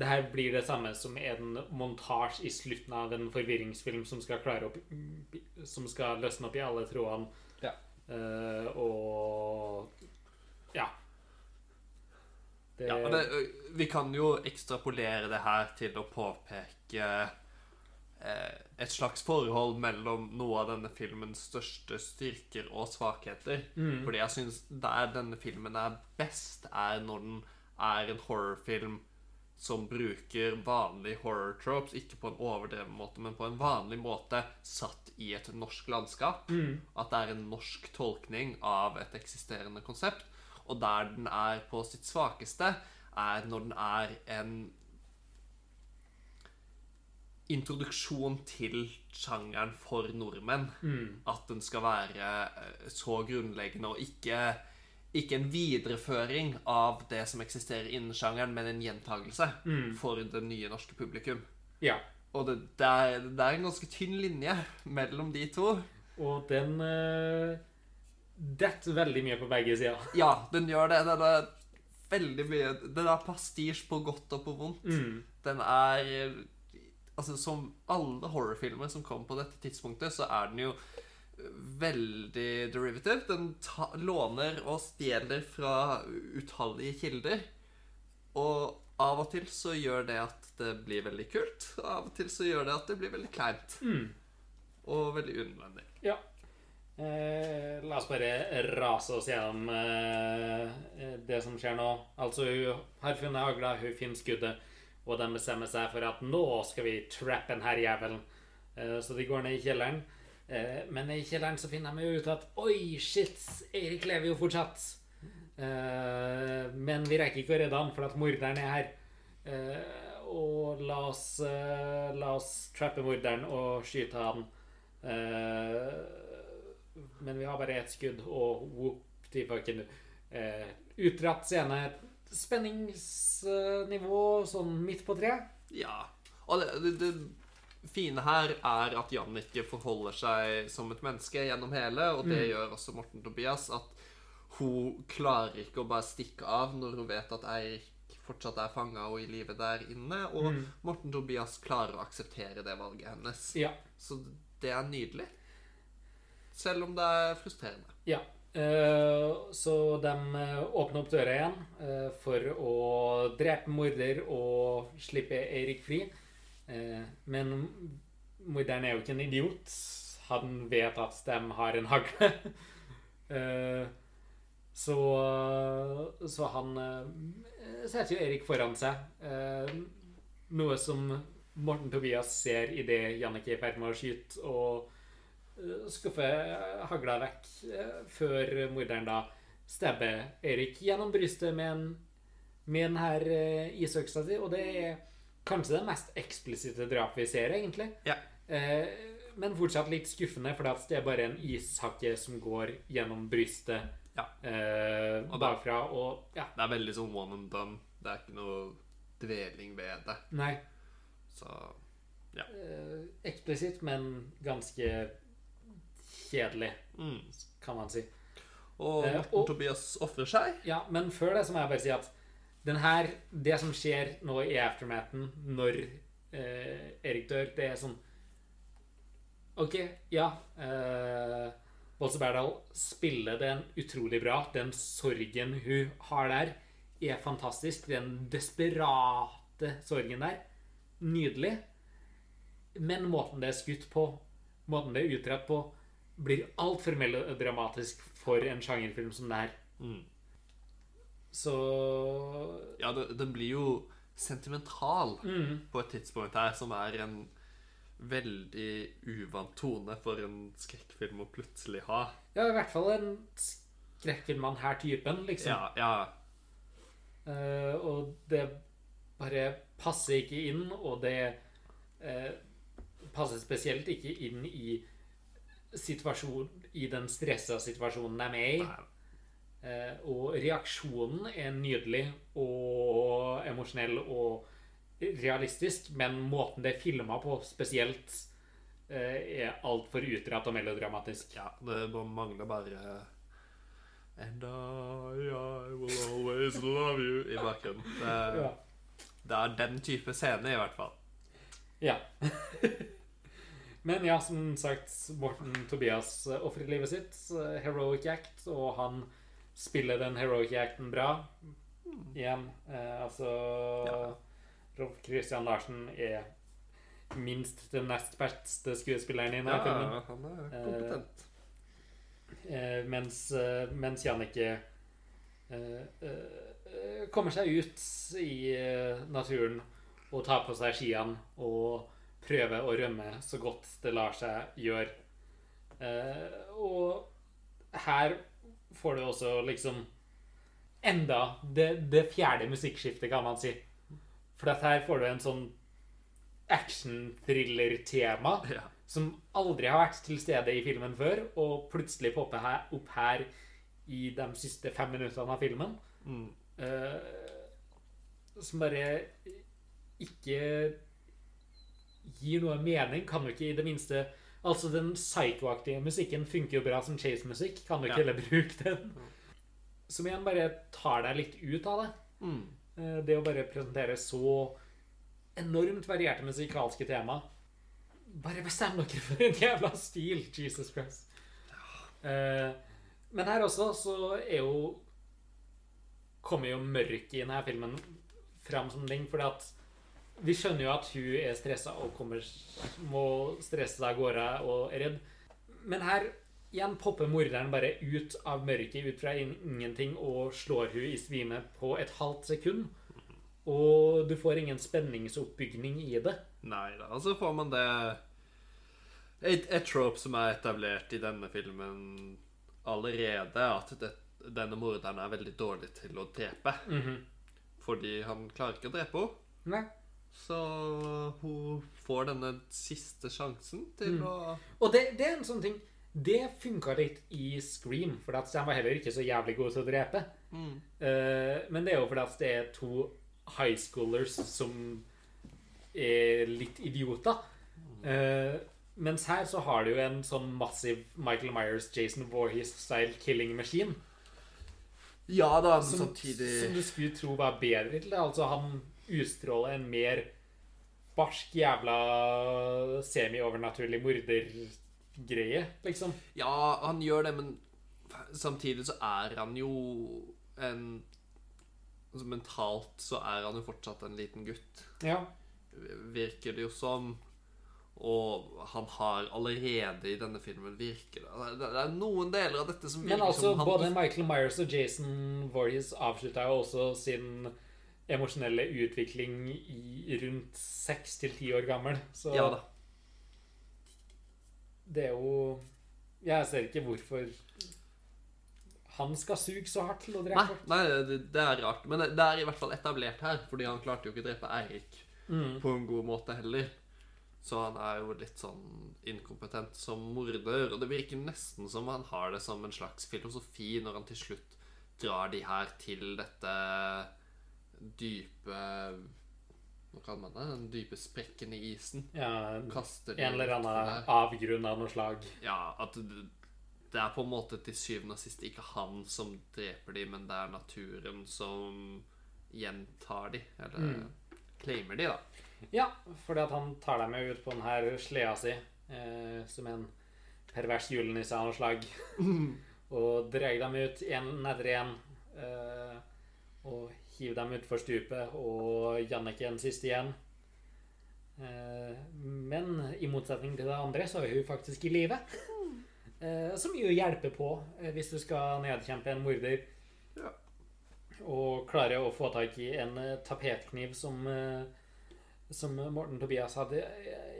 det her blir det samme som en montasje i slutten av en forvirringsfilm som skal klare opp Som skal løsne opp i alle trådene. Eh, og ja. Det, Ja, det, vi kan jo ekstrapolere det her til å påpeke eh, et slags forhold mellom noe av denne filmens største styrker og svakheter. Mm. Fordi jeg syns der denne filmen er best, er når den er en horrorfilm som bruker vanlige horror tropes, ikke på en overdreven måte, men på en vanlig måte, satt i et norsk landskap. Mm. At det er en norsk tolkning av et eksisterende konsept. Og der den er på sitt svakeste, er når den er en introduksjon til sjangeren for nordmenn. Mm. At den skal være eh, så grunnleggende og ikke, ikke en videreføring av det som eksisterer innen sjangeren, men en gjentagelse Mm. for det nye norske publikum. Ja. Og det, det, er, det er en ganske tynn linje mellom de to. Og den uh, detter veldig mye på begge sider. Ja, den gjør det. Den er veldig mye Den er pastisj på godt og på vondt. Mm. Den er Altså, som alle horrorfilmer som kom på dette tidspunktet, så er den jo veldig derivative. Den ta, låner og stjeler fra utallige kilder. Og av og til så gjør det at det blir veldig kult. Og av og til så gjør det at det blir veldig kleint. Mm. Og veldig unødvendig. Ja. Eh, la oss bare rase oss gjennom eh, det som skjer nå. Altså, hun har funnet hagla, hun finner skuddet, og de bestemmer seg for at nå skal vi trappe den her jævelen. Eh, så de går ned i kjelleren. Eh, men i kjelleren så finner de jo ut at Oi, shit, Eirik lever jo fortsatt. Eh, men vi rekker ikke å redde han, for at morderen er her. Eh, og la oss, eh, la oss trappe morderen og skyte han. Eh, men vi har bare ett skudd, og whoop de fucken eh, Utdratt scene. Spenningsnivå sånn midt på treet. Ja. Og det, det, det fine her er at Jan ikke forholder seg som et menneske gjennom hele, og det gjør også Morten Tobias. At hun klarer ikke å bare stikke av når hun vet at Eirik fortsatt er fanga og i live der inne. Og Morten Tobias klarer å akseptere det valget hennes. Ja. Så det er nydelig. Selv om det er frustrerende. Ja. Eh, så de eh, åpner opp døra igjen eh, for å drepe morder og slippe Eirik fri. Eh, men morderen er jo ikke en idiot. Han vet at de har en hagle. [laughs] Eh, så, så han eh, setter jo Erik foran seg. Eh, noe som Morten Tobias ser idet Jannicke er i ferd med å skyte, og eh, skuffer hagla vekk eh, før morderen da stabber Erik gjennom brystet med, en, med den her isøksa si. Og det er kanskje det mest eksplisitte drapet vi ser, egentlig. Ja. Eh, men fortsatt litt skuffende, for det er bare en ishakke som går gjennom brystet Ja. eh, Og bakfra. Og ja, Det er veldig sånn one and done. Det er ikke noe dveling ved det. nei. Så Eh, eksplisitt, men ganske kjedelig, mm. kan man si. Og Eh, Morten eh, Tobias ofrer seg. Ja, men før det så må jeg bare si at den her, det som skjer nå i aftermathen når eh, Erik dør, det er sånn OK, ja Eh, Bolse Berdal spiller den utrolig bra. Den sorgen hun har der, er fantastisk. Den desperate sorgen der. Nydelig. Men måten det er skutt på, måten det er utrett på, blir altfor melodramatisk for en sjangerfilm som det her. Mm. Så Ja, den blir jo sentimental mm, på et tidspunkt her, som er en veldig uvant tone for en skrekkfilm å plutselig ha. Ja, i hvert fall en skrekkfilm av denne typen, liksom. Ja, ja. Uh, og det bare passer ikke inn, og det uh, passer spesielt ikke inn i situasjonen i den stressa situasjonen de er med i. Nei. Eh, og reaksjonen er nydelig og emosjonell og realistisk, men måten det er filma på spesielt, eh, er altfor utrett og melodramatisk. Ja, det mangler bare And I, I will always love you i bakgrunnen. Det, Ja. det er den type scene, i hvert fall. Ja. [laughs] Men ja, som sagt, Morten Tobias eh, ofrer livet sitt. Heroic act, og han spiller den heroic acten bra. Igjen. Eh, altså Ja. Rolf Christian Larsen er minst den nest beste skuespilleren i denne Ja, filmen. han er kompetent. Eh, mens, eh, mens Jannicke eh, eh, kommer seg ut i eh, naturen og tar på seg skiene og prøver å rømme så godt det lar seg gjøre. Eh, og her får du også liksom enda det, det fjerde musikkskiftet, kan man si. For at her får du en sånn action-thriller-tema Ja. som aldri har vært til stede i filmen før, og plutselig popper her, opp her i de siste fem minuttene av filmen. Mm. Uh, som bare ikke gir noe mening. Kan jo ikke i det minste Altså, den psycho-aktige musikken funker jo bra som chase-musikk. Kan du ikke heller bruke den? Som igjen bare tar deg litt ut av det. Mm. Eh, Det å bare presentere så enormt varierte musikalske tema Bare bestem dere for en jævla stil! Jesus Christ. Eh, Men her også så er jo Kommer jo mørket i denne filmen fram som ting, fordi at vi skjønner jo at hun er stressa og kommer, må stresse seg av gårde og er redd. Men her igjen popper morderen bare ut av mørket, ut fra ingenting, og slår hun i svime på et halvt sekund. Og du får ingen spenningsoppbygning i det. Nei da. Og så får man det et, et trope som er etablert i denne filmen allerede, at det, denne morderen er veldig dårlig til å drepe. Fordi han klarer ikke å drepe henne. Nei. Så hun får denne siste sjansen til Mm. å Og det, det er en sånn ting Det funka litt i Scream, for at de var heller ikke så jævlig gode til å drepe. Mm. Uh, men det er jo fordi at det er to high schoolers som er litt idioter. Uh, mens her så har du jo en sånn massiv Michael Myers, Jason Voorhees-style killing machine. Ja da, men Som, samtidig som du skulle tro var bedre til det. Altså, han utstråler en mer barsk, jævla semi-overnaturlig mordergreie, liksom. Ja, han gjør det, men samtidig så er han jo en altså Mentalt så er han jo fortsatt en liten gutt, Ja. virker det jo som. Og han har allerede i denne filmen virker det Det er noen deler av dette som virker Men altså, som han både Michael Myers og Jason Voorhees avslutta jo også sin emosjonelle utvikling i rundt seks til ti år gammel. Så Ja da. det er jo Jeg ser ikke hvorfor han skal suge så hardt til å drepe Nei, folk. nei det, det er rart. Men det, det er i hvert fall etablert her, fordi han klarte jo ikke å drepe Eirik Mm. på en god måte heller. Så han er jo litt sånn inkompetent som morder. Og det virker nesten som han har det som en slags filosofi når han til slutt drar de her til dette dype Hva kaller man det? Den dype sprekken i isen. Ja, Kaster en eller annen avgrunn av noe slag. Ja, at det, er på en måte til syvende og sist ikke han som dreper de, men det er naturen som gjentar de. Eller claimer de, da. Ja, fordi at han tar dem med ut på denne sleda si eh, som en pervers julenisse av noe slag. [laughs] og drar dem ut én etter én. Eh, og hiver dem utfor stupet, og Jannicke en siste igjen. Eh, men i motsetning til det andre, så er hun faktisk i live. Eh, som jo hjelper på eh, hvis du skal nedkjempe en morder. Ja. Og klare å få tak i en tapetkniv som som Morten Tobias hadde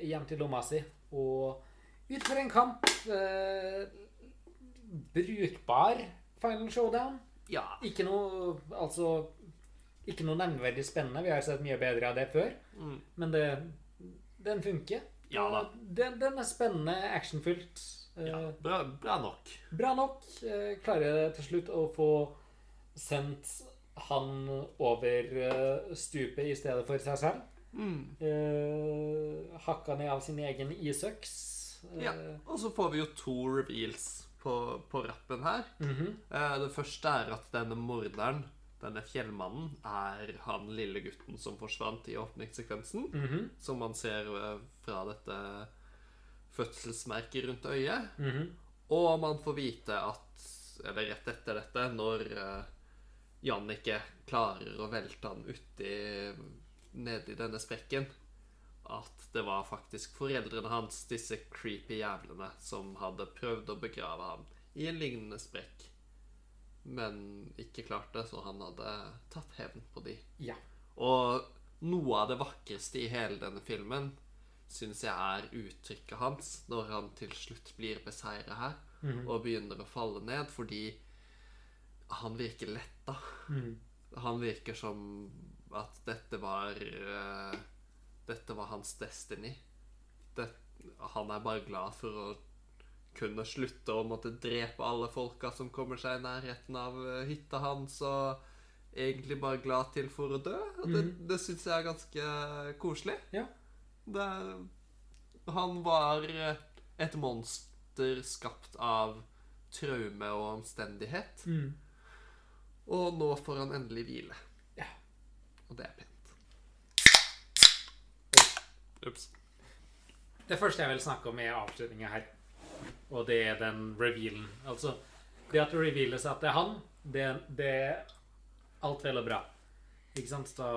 gjemt i lomma si. Og utføre en kamp. Eh, brukbar final showdown. Ja. Ikke noe Altså Ikke noe nevneverdig spennende. Vi har sett mye bedre av det før. Mm. Men det, den funker. Ja da. Den, den er spennende, actionfylt. Eh, ja. Bra, bra nok. Bra nok. Klarer jeg til slutt å få sendt han over eh, stupet i stedet for seg selv. Mm. Eh, hakka ned av sin egen isøks. Eh, Ja. Og så får vi jo to reveals på, på rappen her. mhm. Eh, Det første er at denne morderen, denne fjellmannen, er han lille gutten som forsvant i åpningssekvensen. Mhm. Som man ser eh, fra dette fødselsmerket rundt øyet. Mhm. Og man får vite at Eller rett etter dette, når uh, Jannicke klarer å velte han uti nedi denne sprekken, at det var faktisk foreldrene hans, disse creepy jævlene, som hadde prøvd å begrave ham i en lignende sprekk, men ikke klarte, så han hadde tatt hevn på de. Ja. Og noe av det vakreste i hele denne filmen syns jeg er uttrykket hans når han til slutt blir beseiret her Mhm. og begynner å falle ned, fordi han virker letta. Mhm. Han virker som at dette var uh, Dette var hans destiny. Det, han er bare glad for å kunne slutte å måtte drepe alle folka som kommer seg i nærheten av eh, hytta hans, og egentlig bare glad til for å dø. Og det, det syns jeg er ganske koselig. Ja. Det, han var eh, et monster skapt av traume og omstendighet. Mm. Og nå får han endelig hvile. Ja. Og det er pent. Ups. Det første jeg vil snakke om, er avslutninga her. Og det er den revealen. Altså, det at det reveales at det er han, det, det er alt vel og bra. Ikke sant? Da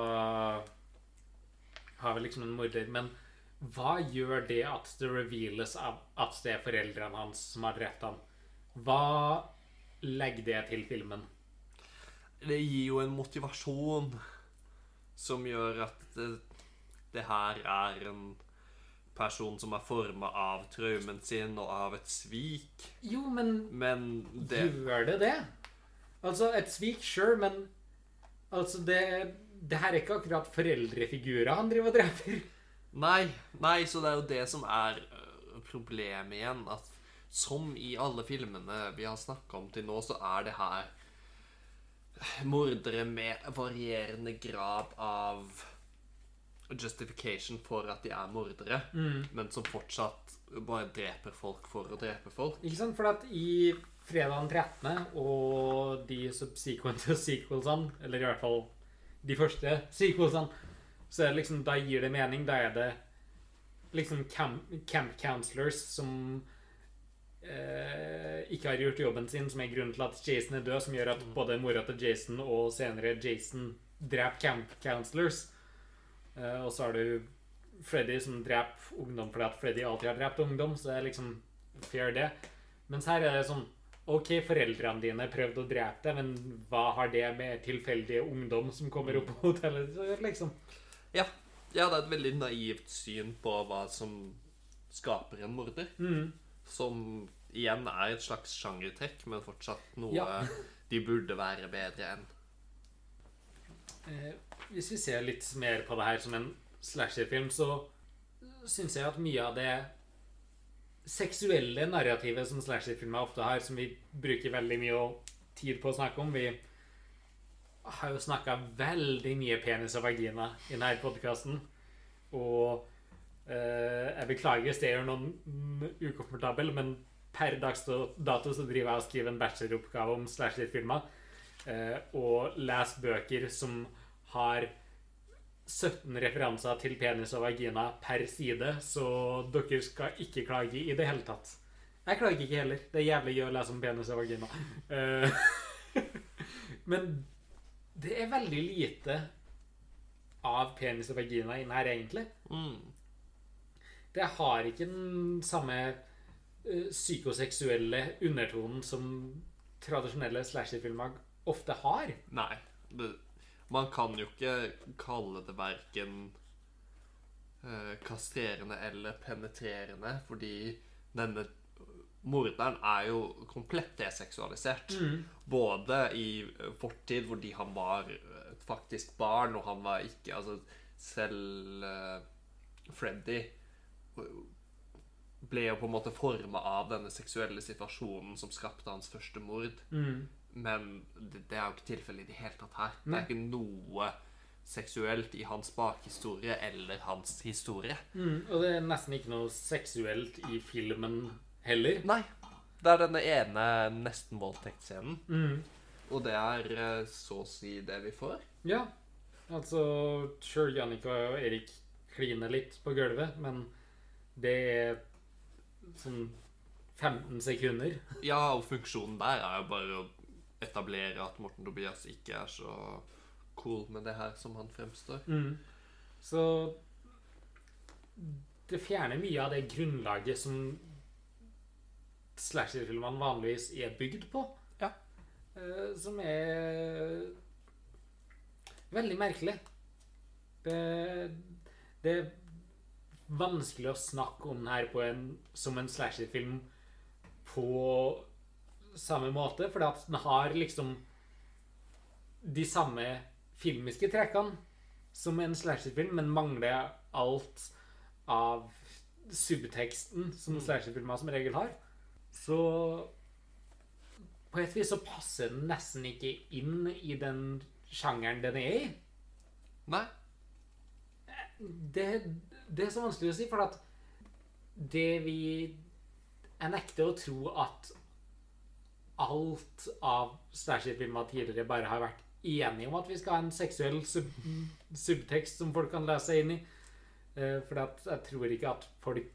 har vi liksom en morder. Men hva gjør det at det reveales at det er foreldrene hans som har drept ham? Hva legger det til filmen? Det gir jo en motivasjon som gjør at det, det her er en person som er forma av traumen sin og av et svik. Jo, men Men det Gjør det det? Altså, et svik, sure, men altså, det, det her er ikke akkurat foreldrefigurer han driver og dreper. Nei, nei, så det er jo det som er øh, problemet igjen. At som i alle filmene vi har snakka om til nå, så er det her mordere med varierende grad av justification for at de er mordere, Mm. men som fortsatt bare dreper folk for å drepe folk. Ikke sant? For at i fredag den 13. og de subsequent [laughs] sequelsene, eller i hvert fall de første sequelsene, så er det liksom, da gir det mening. Da er det liksom camp, camp counselors som eh, ikke har gjort jobben sin, som er grunnen til at Jason er død, som gjør at både mora til Jason og senere Jason dreper camp counselors. Eh, og så har du Freddy som dreper ungdom fordi at Freddy alltid har drept ungdom, så det er liksom fair, det. Mens her er det sånn OK, foreldrene dine prøvde å drepe deg, men hva har det med tilfeldige ungdom som kommer opp på hotellet å gjøre, liksom? Ja. ja, det er et veldig naivt syn på hva som skaper en morder. Mm. Som igjen er et slags sjangertrekk, men fortsatt noe Ja. de burde være bedre enn. Eh, hvis vi ser litt mer på det her som en slasherfilm, så syns jeg at mye av det seksuelle narrativet som slasherfilmer ofte har, som vi bruker veldig mye tid på å snakke om Vi har jo snakka veldig mye penis og vagina i denne podkasten. Og eh, jeg beklager hvis det gjør noen ukomfortabel, men per dags dato så driver jeg og skriver en bacheloroppgave om slasherfilmer. Eh, og les bøker som har 17 referanser til penis og vagina per side, så dere skal ikke klage i det hele tatt. Jeg klager ikke heller. Det er jævlig gøy å lese om penis og vagina. Eh, [laughs] Men det er veldig lite av penis og vagina inne her, egentlig. Mm. Det har ikke den samme eh, psykoseksuelle undertonen som tradisjonelle slasherfilmer ofte har. Nei. Det, man kan jo ikke kalle det verken eh, kastrerende eller penetrerende, fordi denne morderen er jo komplett deseksualisert. Både i fortid, fortid, fordi han var eh, et faktisk barn, og han var ikke Altså, selv eh, Freddy ble jo på en måte forma av denne seksuelle situasjonen som skapte hans første mord. Men det, det er jo ikke tilfellet i det hele tatt her. Det er ikke noe seksuelt i hans bakhistorie eller hans historie. Mm, og det er nesten ikke noe seksuelt i filmen heller. Nei. Det er denne ene nesten-voldtektsscenen. Mm. Og det er eh, så å si det vi får. Ja. Altså Sure, Jannika og Erik kliner litt på gulvet, men det er sånn 15 sekunder. Ja, og funksjonen der er jo bare å etablere at Morten Tobias ikke er så cool med det her som han fremstår. Mm. Så det fjerner mye av det grunnlaget som slasherfilmene vanligvis er bygd på. Ja. Eh, som er veldig merkelig. Det, det er vanskelig å snakke om den her på en, som en slasherfilm på samme måte, fordi at den har liksom de samme filmiske trekkene som en slasherfilm, men mangler alt av subteksten som slasherfilmer som regel har. Så på et vis så passer den nesten ikke inn i den sjangeren den er i. Nei. Det, det er så vanskelig å si, for at det vi Jeg nekter å tro at alt av slasherfilmer tidligere bare har vært enige om at vi skal ha en seksuell sub subtekst som folk kan lese inn i. Uh, For at jeg tror ikke at folk,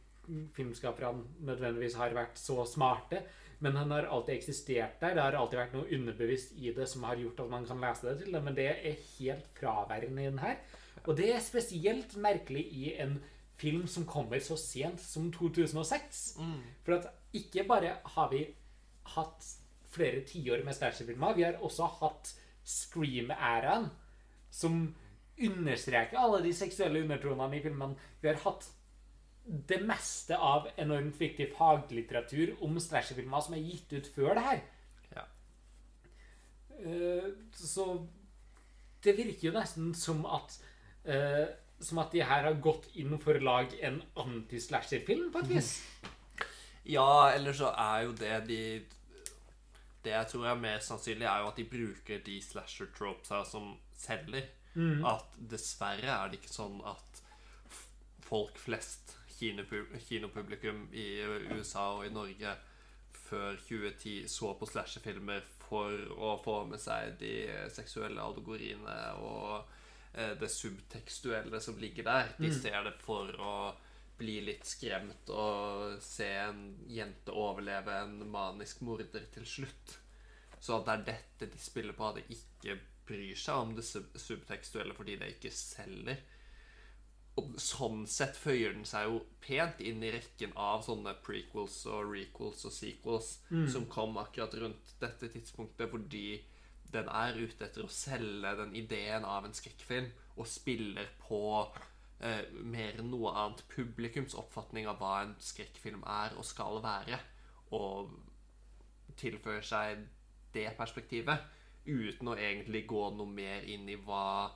filmskaperne nødvendigvis har vært så smarte. Men den har alltid eksistert der. Det har alltid vært noe underbevisst i det som har gjort at man kan lese det til det. Men det er helt fraværende i den her. Og det er spesielt merkelig i en film som kommer så sent som 2006. For at ikke bare har vi hatt flere tiår med slasherfilmer, vi har også hatt Scream-æraen, som understreker alle de seksuelle undertonene i filmene. Vi har hatt det meste av enormt viktig faglitteratur om slasherfilmer som er gitt ut før det her. Ja. Eh, så det virker jo nesten som at eh, Som at de her har gått inn for å lage en anti-slasher-film, på et vis. Ja, eller så er jo det de Det jeg tror er mer sannsynlig, er jo at de bruker de slasher tropes her som selger. Mm. At dessverre er det ikke sånn at folk flest, kinopublikum i USA og i Norge før 2010 så på slasherfilmer for å få med seg de seksuelle allegoriene og eh, det subtekstuelle som ligger der. De Mm. ser det for å bli litt skremt og se en jente overleve en manisk morder til slutt. Så at det er dette de spiller på, at de ikke bryr seg om det subtekstuelle fordi det ikke selger. Og sånn sett føyer den seg jo pent inn i rekken av sånne prequels og requels og sequels som kom akkurat rundt dette tidspunktet, fordi den er ute etter å selge den ideen av en skrekkfilm og spiller på eh, mer enn noe annet publikums oppfatning av hva en skrekkfilm er og skal være, og tilfører seg det perspektivet uten å egentlig gå noe mer inn i hva,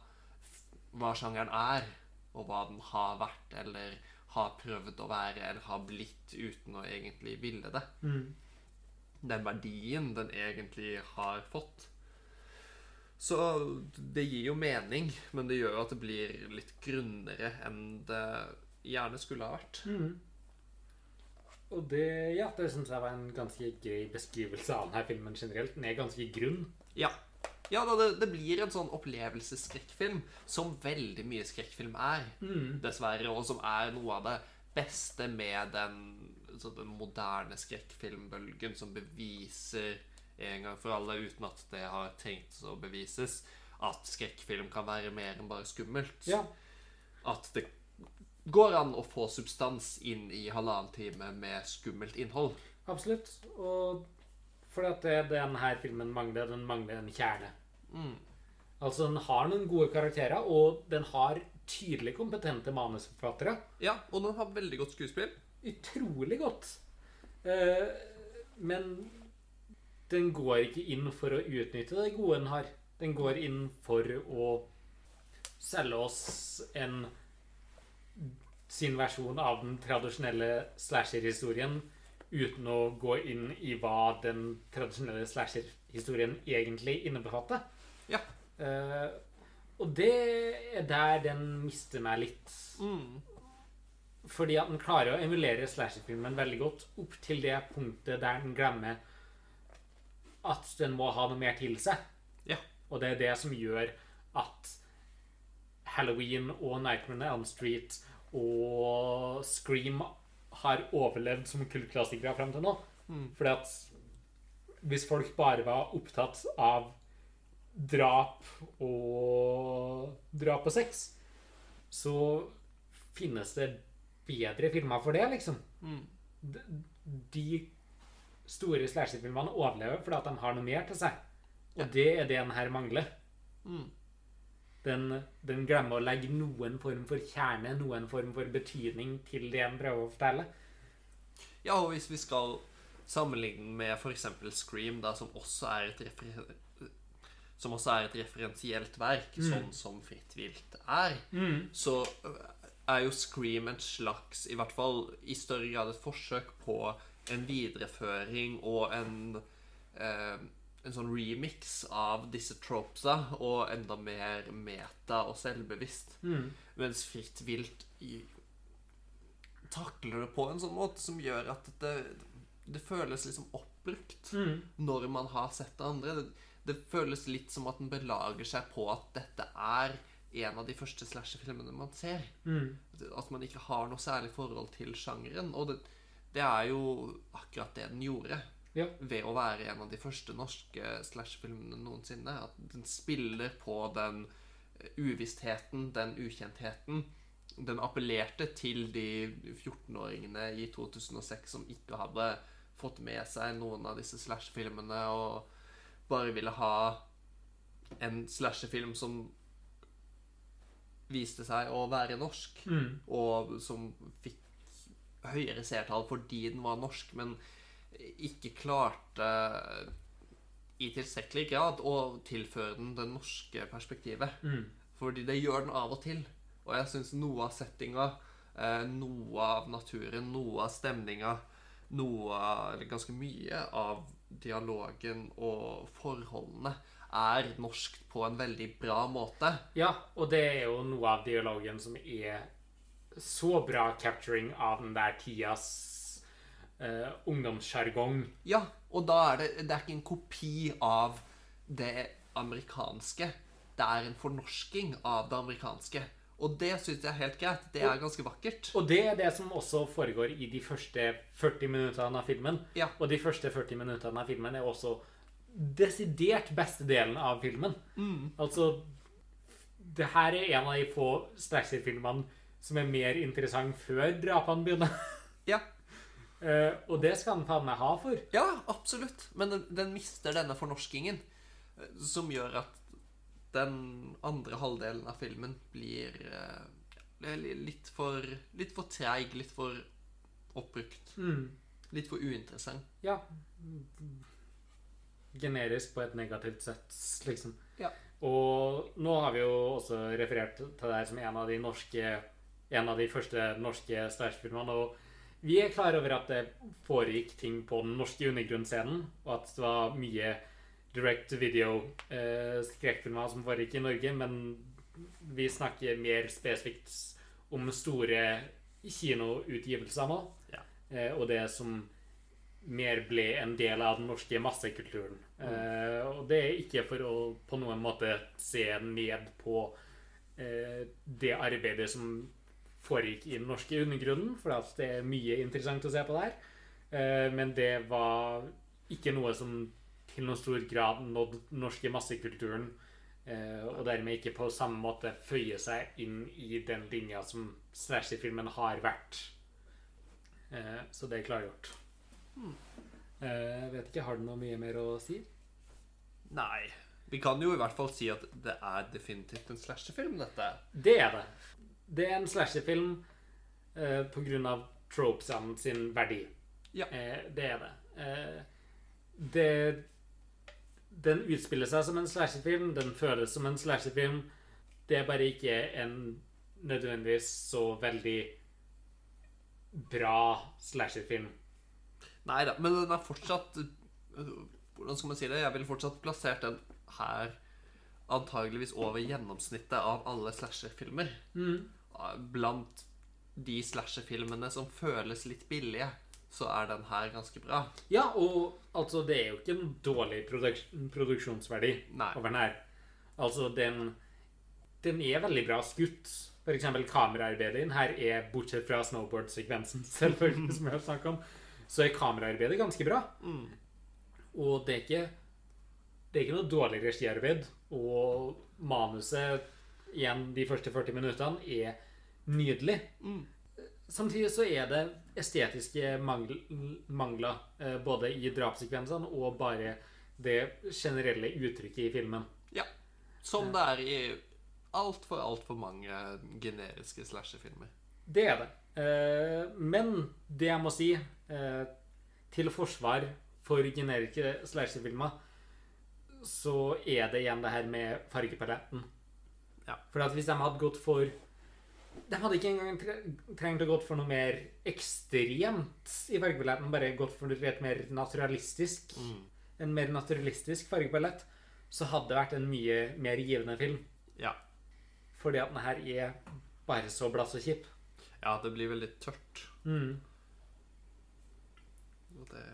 hva sjangeren er, og hva den har vært, eller har prøvd å være, eller har blitt, uten å egentlig ville det. Mm. Den verdien den egentlig har fått. Så det gir jo mening, men det gjør jo at det blir litt grunnere enn det gjerne skulle ha vært. Mm. Og det, ja, det syns jeg var en ganske grei beskrivelse av denne filmen generelt. Den er ganske grunn. Ja. Ja, det, det blir en sånn opplevelsesskrekkfilm som veldig mye skrekkfilm er, dessverre, og som er noe av det beste med den, den moderne skrekkfilmbølgen som beviser en gang for alle, uten at det har trengt å bevises, at skrekkfilm kan være mer enn bare skummelt. Ja. At det går an å få substans inn i halvannen time med skummelt innhold. Absolutt. Og fordi at det denne filmen mangler, den mangler en kjerne. Mm. Altså, den har noen gode karakterer, og den har tydelig kompetente manusforfattere. Ja, og den har veldig godt skuespill. Utrolig godt. Eh, men den går ikke inn for å utnytte det gode den har. Den går inn for å selge oss en sin versjon av den tradisjonelle slasher-historien uten å gå inn i hva den tradisjonelle slasher-historien egentlig innebefatter. Ja. Uh, og det er der den mister meg litt. Mm. Fordi at den klarer å emulere slasher-filmen veldig godt opp til det punktet der den glemmer at den må ha noe mer til seg. Ja. Og det er det som gjør at Halloween og Nightmare on Elm Street og Scream har overlevd som kultklassikere fram til nå. Mm. Fordi at hvis folk bare var opptatt av drap og drap og sex, så finnes det bedre filmer for det, liksom. Mm. De, de store slasherfilmene overlever fordi at de har noe mer til seg. Og det er det den her mangler. Mm. Den, den glemmer å legge noen form for kjerne, noen form for betydning til det den prøver å fortelle. Ja, og hvis vi skal sammenligne med f.eks. Scream, da, som også er et som også er et referensielt verk, sånn som Fritt vilt er, så er jo Scream en slags, i hvert fall i større grad et forsøk på en videreføring og en eh, en sånn remix av disse tropesa, og enda mer meta og selvbevisst. Mens Fritt vilt i- takler det på en sånn måte som gjør at det, det føles liksom oppbrukt når man har sett det andre. Det, det føles litt som at den belager seg på at dette er en av de første slasherfilmene man ser. At man ikke har noe særlig forhold til sjangeren. Og det, det er jo akkurat det den gjorde Ja. ved å være en av de første norske slashfilmene noensinne. At den spiller på den eh, uvissheten, den ukjentheten. Den appellerte til de 14-åringene i 2006 som ikke hadde fått med seg noen av disse slashfilmene, og bare ville ha en slasherfilm som viste seg å være norsk, og som fikk høyere seertall fordi den var norsk, men ikke klarte i tilstrekkelig grad å tilføre den det norske perspektivet. Fordi det gjør den av og til. Og jeg syns noe av settinga, eh, noe av naturen, noe av stemninga, noe eller ganske mye av dialogen og forholdene er norsk på en veldig bra måte. Ja, og det er jo noe av dialogen som er så bra capturing av den der tidas uh, ungdomssjargong. Ja, og da er det, det er ikke en kopi av det amerikanske. Det er en fornorsking av det amerikanske. Og det syns jeg er helt greit. Det er ganske vakkert. Og det er det som også foregår i de første 40 minuttene av filmen. Ja. Og de første 40 minuttene av filmen er også desidert beste delen av filmen. Altså Det her er en av de få slasher-filmene som er mer interessant før drapene begynner. [laughs] Ja, uh, og det skal han faen meg ha for. ja absolutt. Men den, den mister denne fornorskingen, eh, som gjør at den andre halvdelen av filmen blir uh, litt for Litt for treig, litt for oppbrukt. Litt for uinteressant. Ja. Generisk på et negativt sett, liksom. Ja. Og nå har vi jo også referert til det her som en av de norske En av de første norske Stars-filmene. Og vi er klar over at det foregikk ting på den norske undergrunnsscenen, og at det var mye direct video-skrekkfilmer som foregikk i Norge, men vi snakker mer spesifikt om store kinoutgivelser nå. Ja. Eh, og det som mer ble en del av den norske massekulturen. Eh, og det er ikke for å på noen måte se ned på eh, det arbeidet som foregikk i den norske undergrunnen, for det er mye interessant å se på der. Eh, men det var ikke noe som til noen stor grad nådde den norske massekulturen, eh, og dermed ikke på samme måte føye seg inn i den linja som slasherfilmen har vært. Eh, så det er klargjort. Jeg vet ikke, Har du noe mye mer å si? Nei. Vi kan jo i hvert fall si at det er definitivt en slasherfilm, dette. Det er det. Det er en slasherfilm eh, av tropesene sin verdi. Ja. Eh, det er det. Eh, det. Den utspiller seg som en slasherfilm, den føles som en slasherfilm. Det er bare ikke en nødvendigvis så veldig bra slasherfilm. Nei da, men den er fortsatt øh, Hvordan skal man si det? Jeg ville fortsatt plassert den her antageligvis over gjennomsnittet av alle slasherfilmer. Blant de slasherfilmene som føles litt billige, så er den her ganske bra. Ja, og altså, det er jo ikke en dårlig produks produksjonsverdi Nei. over den her. Altså, den, den er veldig bra skutt. For eksempel kameraarbeidet i her er, bortsett fra snowboard-sekvensen, [laughs] selvfølgelig, som jeg har snakket om, så er kameraarbeidet ganske bra. Og det er ikke det er ikke noe dårlig regiarbeid. Og manuset igjen de første 40 minuttene er nydelig. Samtidig så er det estetiske mangl mangler eh, både i drapssekvensene og bare det generelle uttrykket i filmen. Ja. Som det er i altfor, altfor mange generiske slasherfilmer. Det er det. Eh, men det jeg må si eh, til forsvar for generiske slasherfilmer, så er det igjen det her med fargepaletten. Ja. For at hvis de hadde gått for De hadde ikke engang trengt å gått for noe mer ekstremt i fargepaletten, bare gått for et mer naturalistisk En mer naturalistisk fargepalett, så hadde det vært en mye mer givende film. Ja. Fordi at den her er bare så blass og kjip. ja, det blir veldig tørt. Mm. Og det,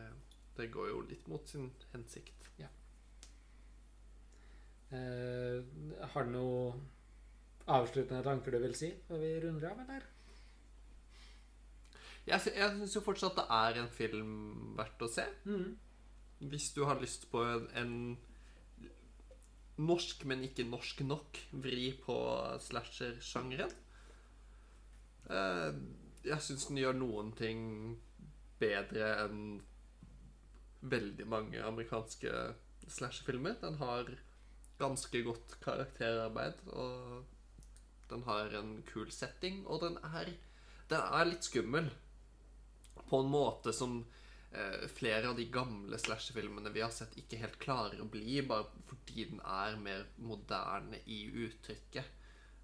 det går jo litt mot sin hensikt. Eh, har du noe avsluttende tanker du vil si før vi runder av, eller? Jeg, sy- jeg syns jo fortsatt det er en film verdt å se. Mm. Hvis du har lyst på en, en norsk, men ikke norsk nok vri på slasher-sjangeren. Eh, jeg syns den gjør noen ting bedre enn veldig mange amerikanske slasher-filmer. Den har ganske godt karakterarbeid, og den har en kul setting, og den er, den er litt skummel. På en måte som eh, flere av de gamle slasherfilmene vi har sett, ikke helt klarer å bli, bare fordi den er mer moderne i uttrykket.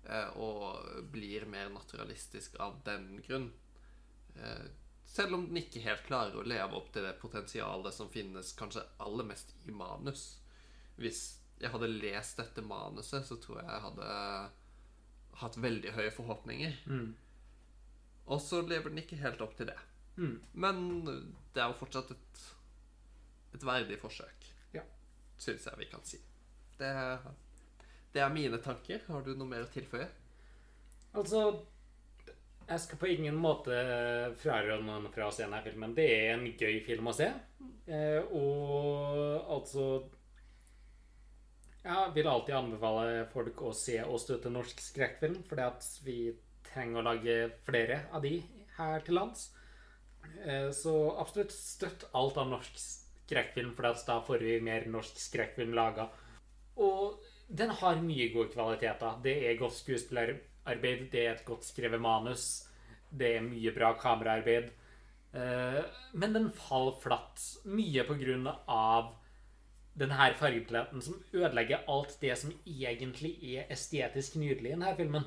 Eh, og blir mer naturalistisk av den grunn. Eh, selv om den ikke helt klarer å leve opp til det potensialet som finnes kanskje aller mest i manus. Hvis jeg hadde lest dette manuset, så tror jeg jeg hadde hatt veldig høye forhåpninger. Mm. Og så lever den ikke helt opp til det. Mm. Men det er jo fortsatt et, et verdig forsøk. Ja. Syns jeg vi kan si. Det, det er mine tanker. Har du noe mer å tilføye? Altså Jeg skal på ingen måte fraråde noen fra å se denne filmen. Det er en gøy film å se. Eh, og altså Jeg vil alltid anbefale folk å se og støtte norsk skrekkfilm, fordi at vi trenger å lage flere av de her til lands. Eh, så absolutt støtt alt av norsk skrekkfilm, for da får vi mer norsk skrekkfilm laga. Og den har mye gode kvaliteter. Det er godt skuespillerarbeid, det er et godt skrevet manus, det er mye bra kameraarbeid. Eh, Men den faller flatt, mye på grunn av den her fargepaletten som ødelegger alt det som egentlig er estetisk nydelig i denne filmen.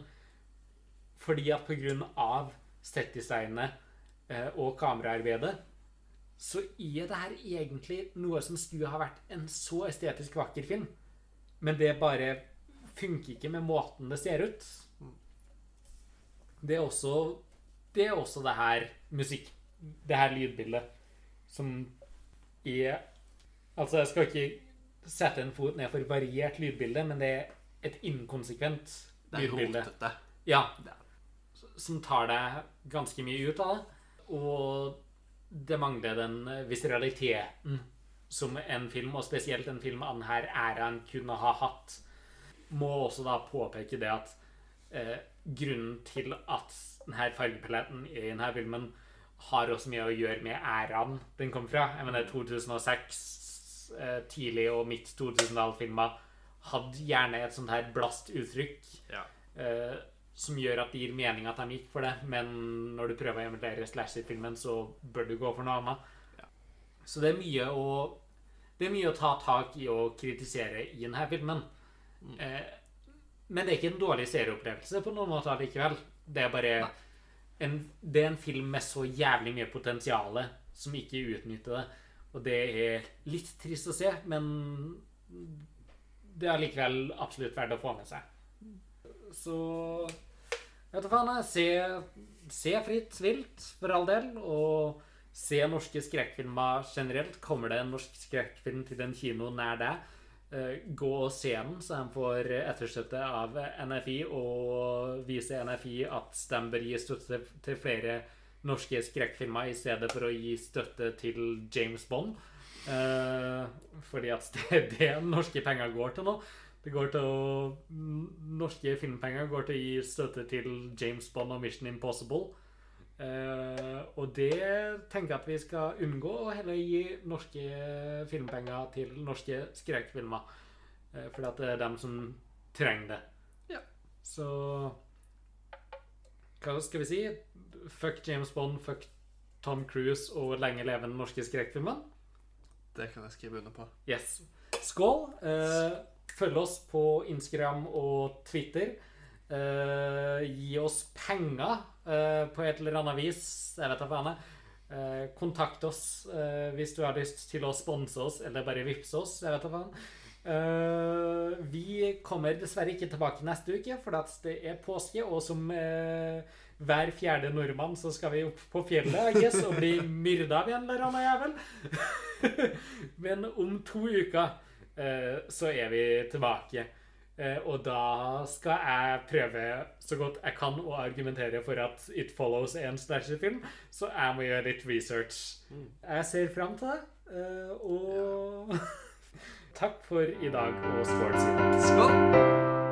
Fordi at av settdesignet eh, og kameraarbeidet så er det her egentlig noe som skulle ha vært en så estetisk vakker film. Men det bare funker ikke med måten det ser ut. Det er også det, er også det her musikk... Det her lydbildet som er Altså, jeg skal ikke sette en fot ned for variert lydbilde, men det er et inkonsekvent lydbilde. Det er. Ja. Som tar deg ganske mye ut av det. Og det mangler den visceraliteten som en film, og spesielt en film av denne æraen, kunne ha hatt. Må også da påpeke det at eh, grunnen til at denne fargepaletten i denne filmen har også mye å gjøre med æraen den kom fra. Jeg mener 2006, eh, tidlig og midt 2000-tall-filmer hadde gjerne et sånt her blast uttrykk Ja. eh, som gjør at det gir mening at de gikk for det, men når du prøver å emulere slasher-filmen, så bør du gå for noe annet. Ja. Så det er mye å Det er mye å ta tak i og kritisere i denne filmen. Eh, men det er ikke en dårlig serieopplevelse på noen måte likevel. Det er bare en, Det er en film med så jævlig mye potensial som ikke utnytter det. Og det er litt trist å se, men det er likevel absolutt verdt å få med seg. Så Vet du faen, se, se fritt vilt, for all del. Og se norske skrekkfilmer generelt. Kommer det en norsk skrekkfilm til en kino nær deg, eh, gå og se den, så de får etterstøtte av NFI, og vise NFI at de bør gi støtte til flere norske skrekkfilmer i stedet for å gi støtte til James Bond. Eh, fordi at [laughs] det er det norske penger går til nå. Det går til å Norske filmpenger går til å gi støtte til James Bond og Mission Impossible. Eh, og det tenker jeg at vi skal unngå, og heller gi norske filmpenger til norske skrekkfilmer. Eh, fordi at det er dem som trenger det. Ja. Så Hva skal vi si? Fuck James Bond, fuck Tom Cruise og lenge leve den norske skrekkfilmer. Det kan jeg skrive under på. Yes. Skål. Eh, følg oss på Instagram og Twitter. Eh, gi oss penger eh, på et eller annet vis. Jeg vet da faen. Eh, kontakt oss eh, hvis du har lyst til å sponse oss eller bare vippse oss. Jeg vet da faen. Eh, vi kommer dessverre ikke tilbake neste uke, for det er påske, og som uh, hver fjerde nordmann så skal vi opp på fjellet I guess, og bli myrda av en eller annen jævel. [laughs] Men om to uker uh, så er vi tilbake. Og da skal jeg prøve så godt jeg kan å argumentere for at It Follows er en slasherfilm, så jeg må gjøre litt research. Jeg ser fram til det. og [laughs] takk for i dag, og skål, Simen. Skål!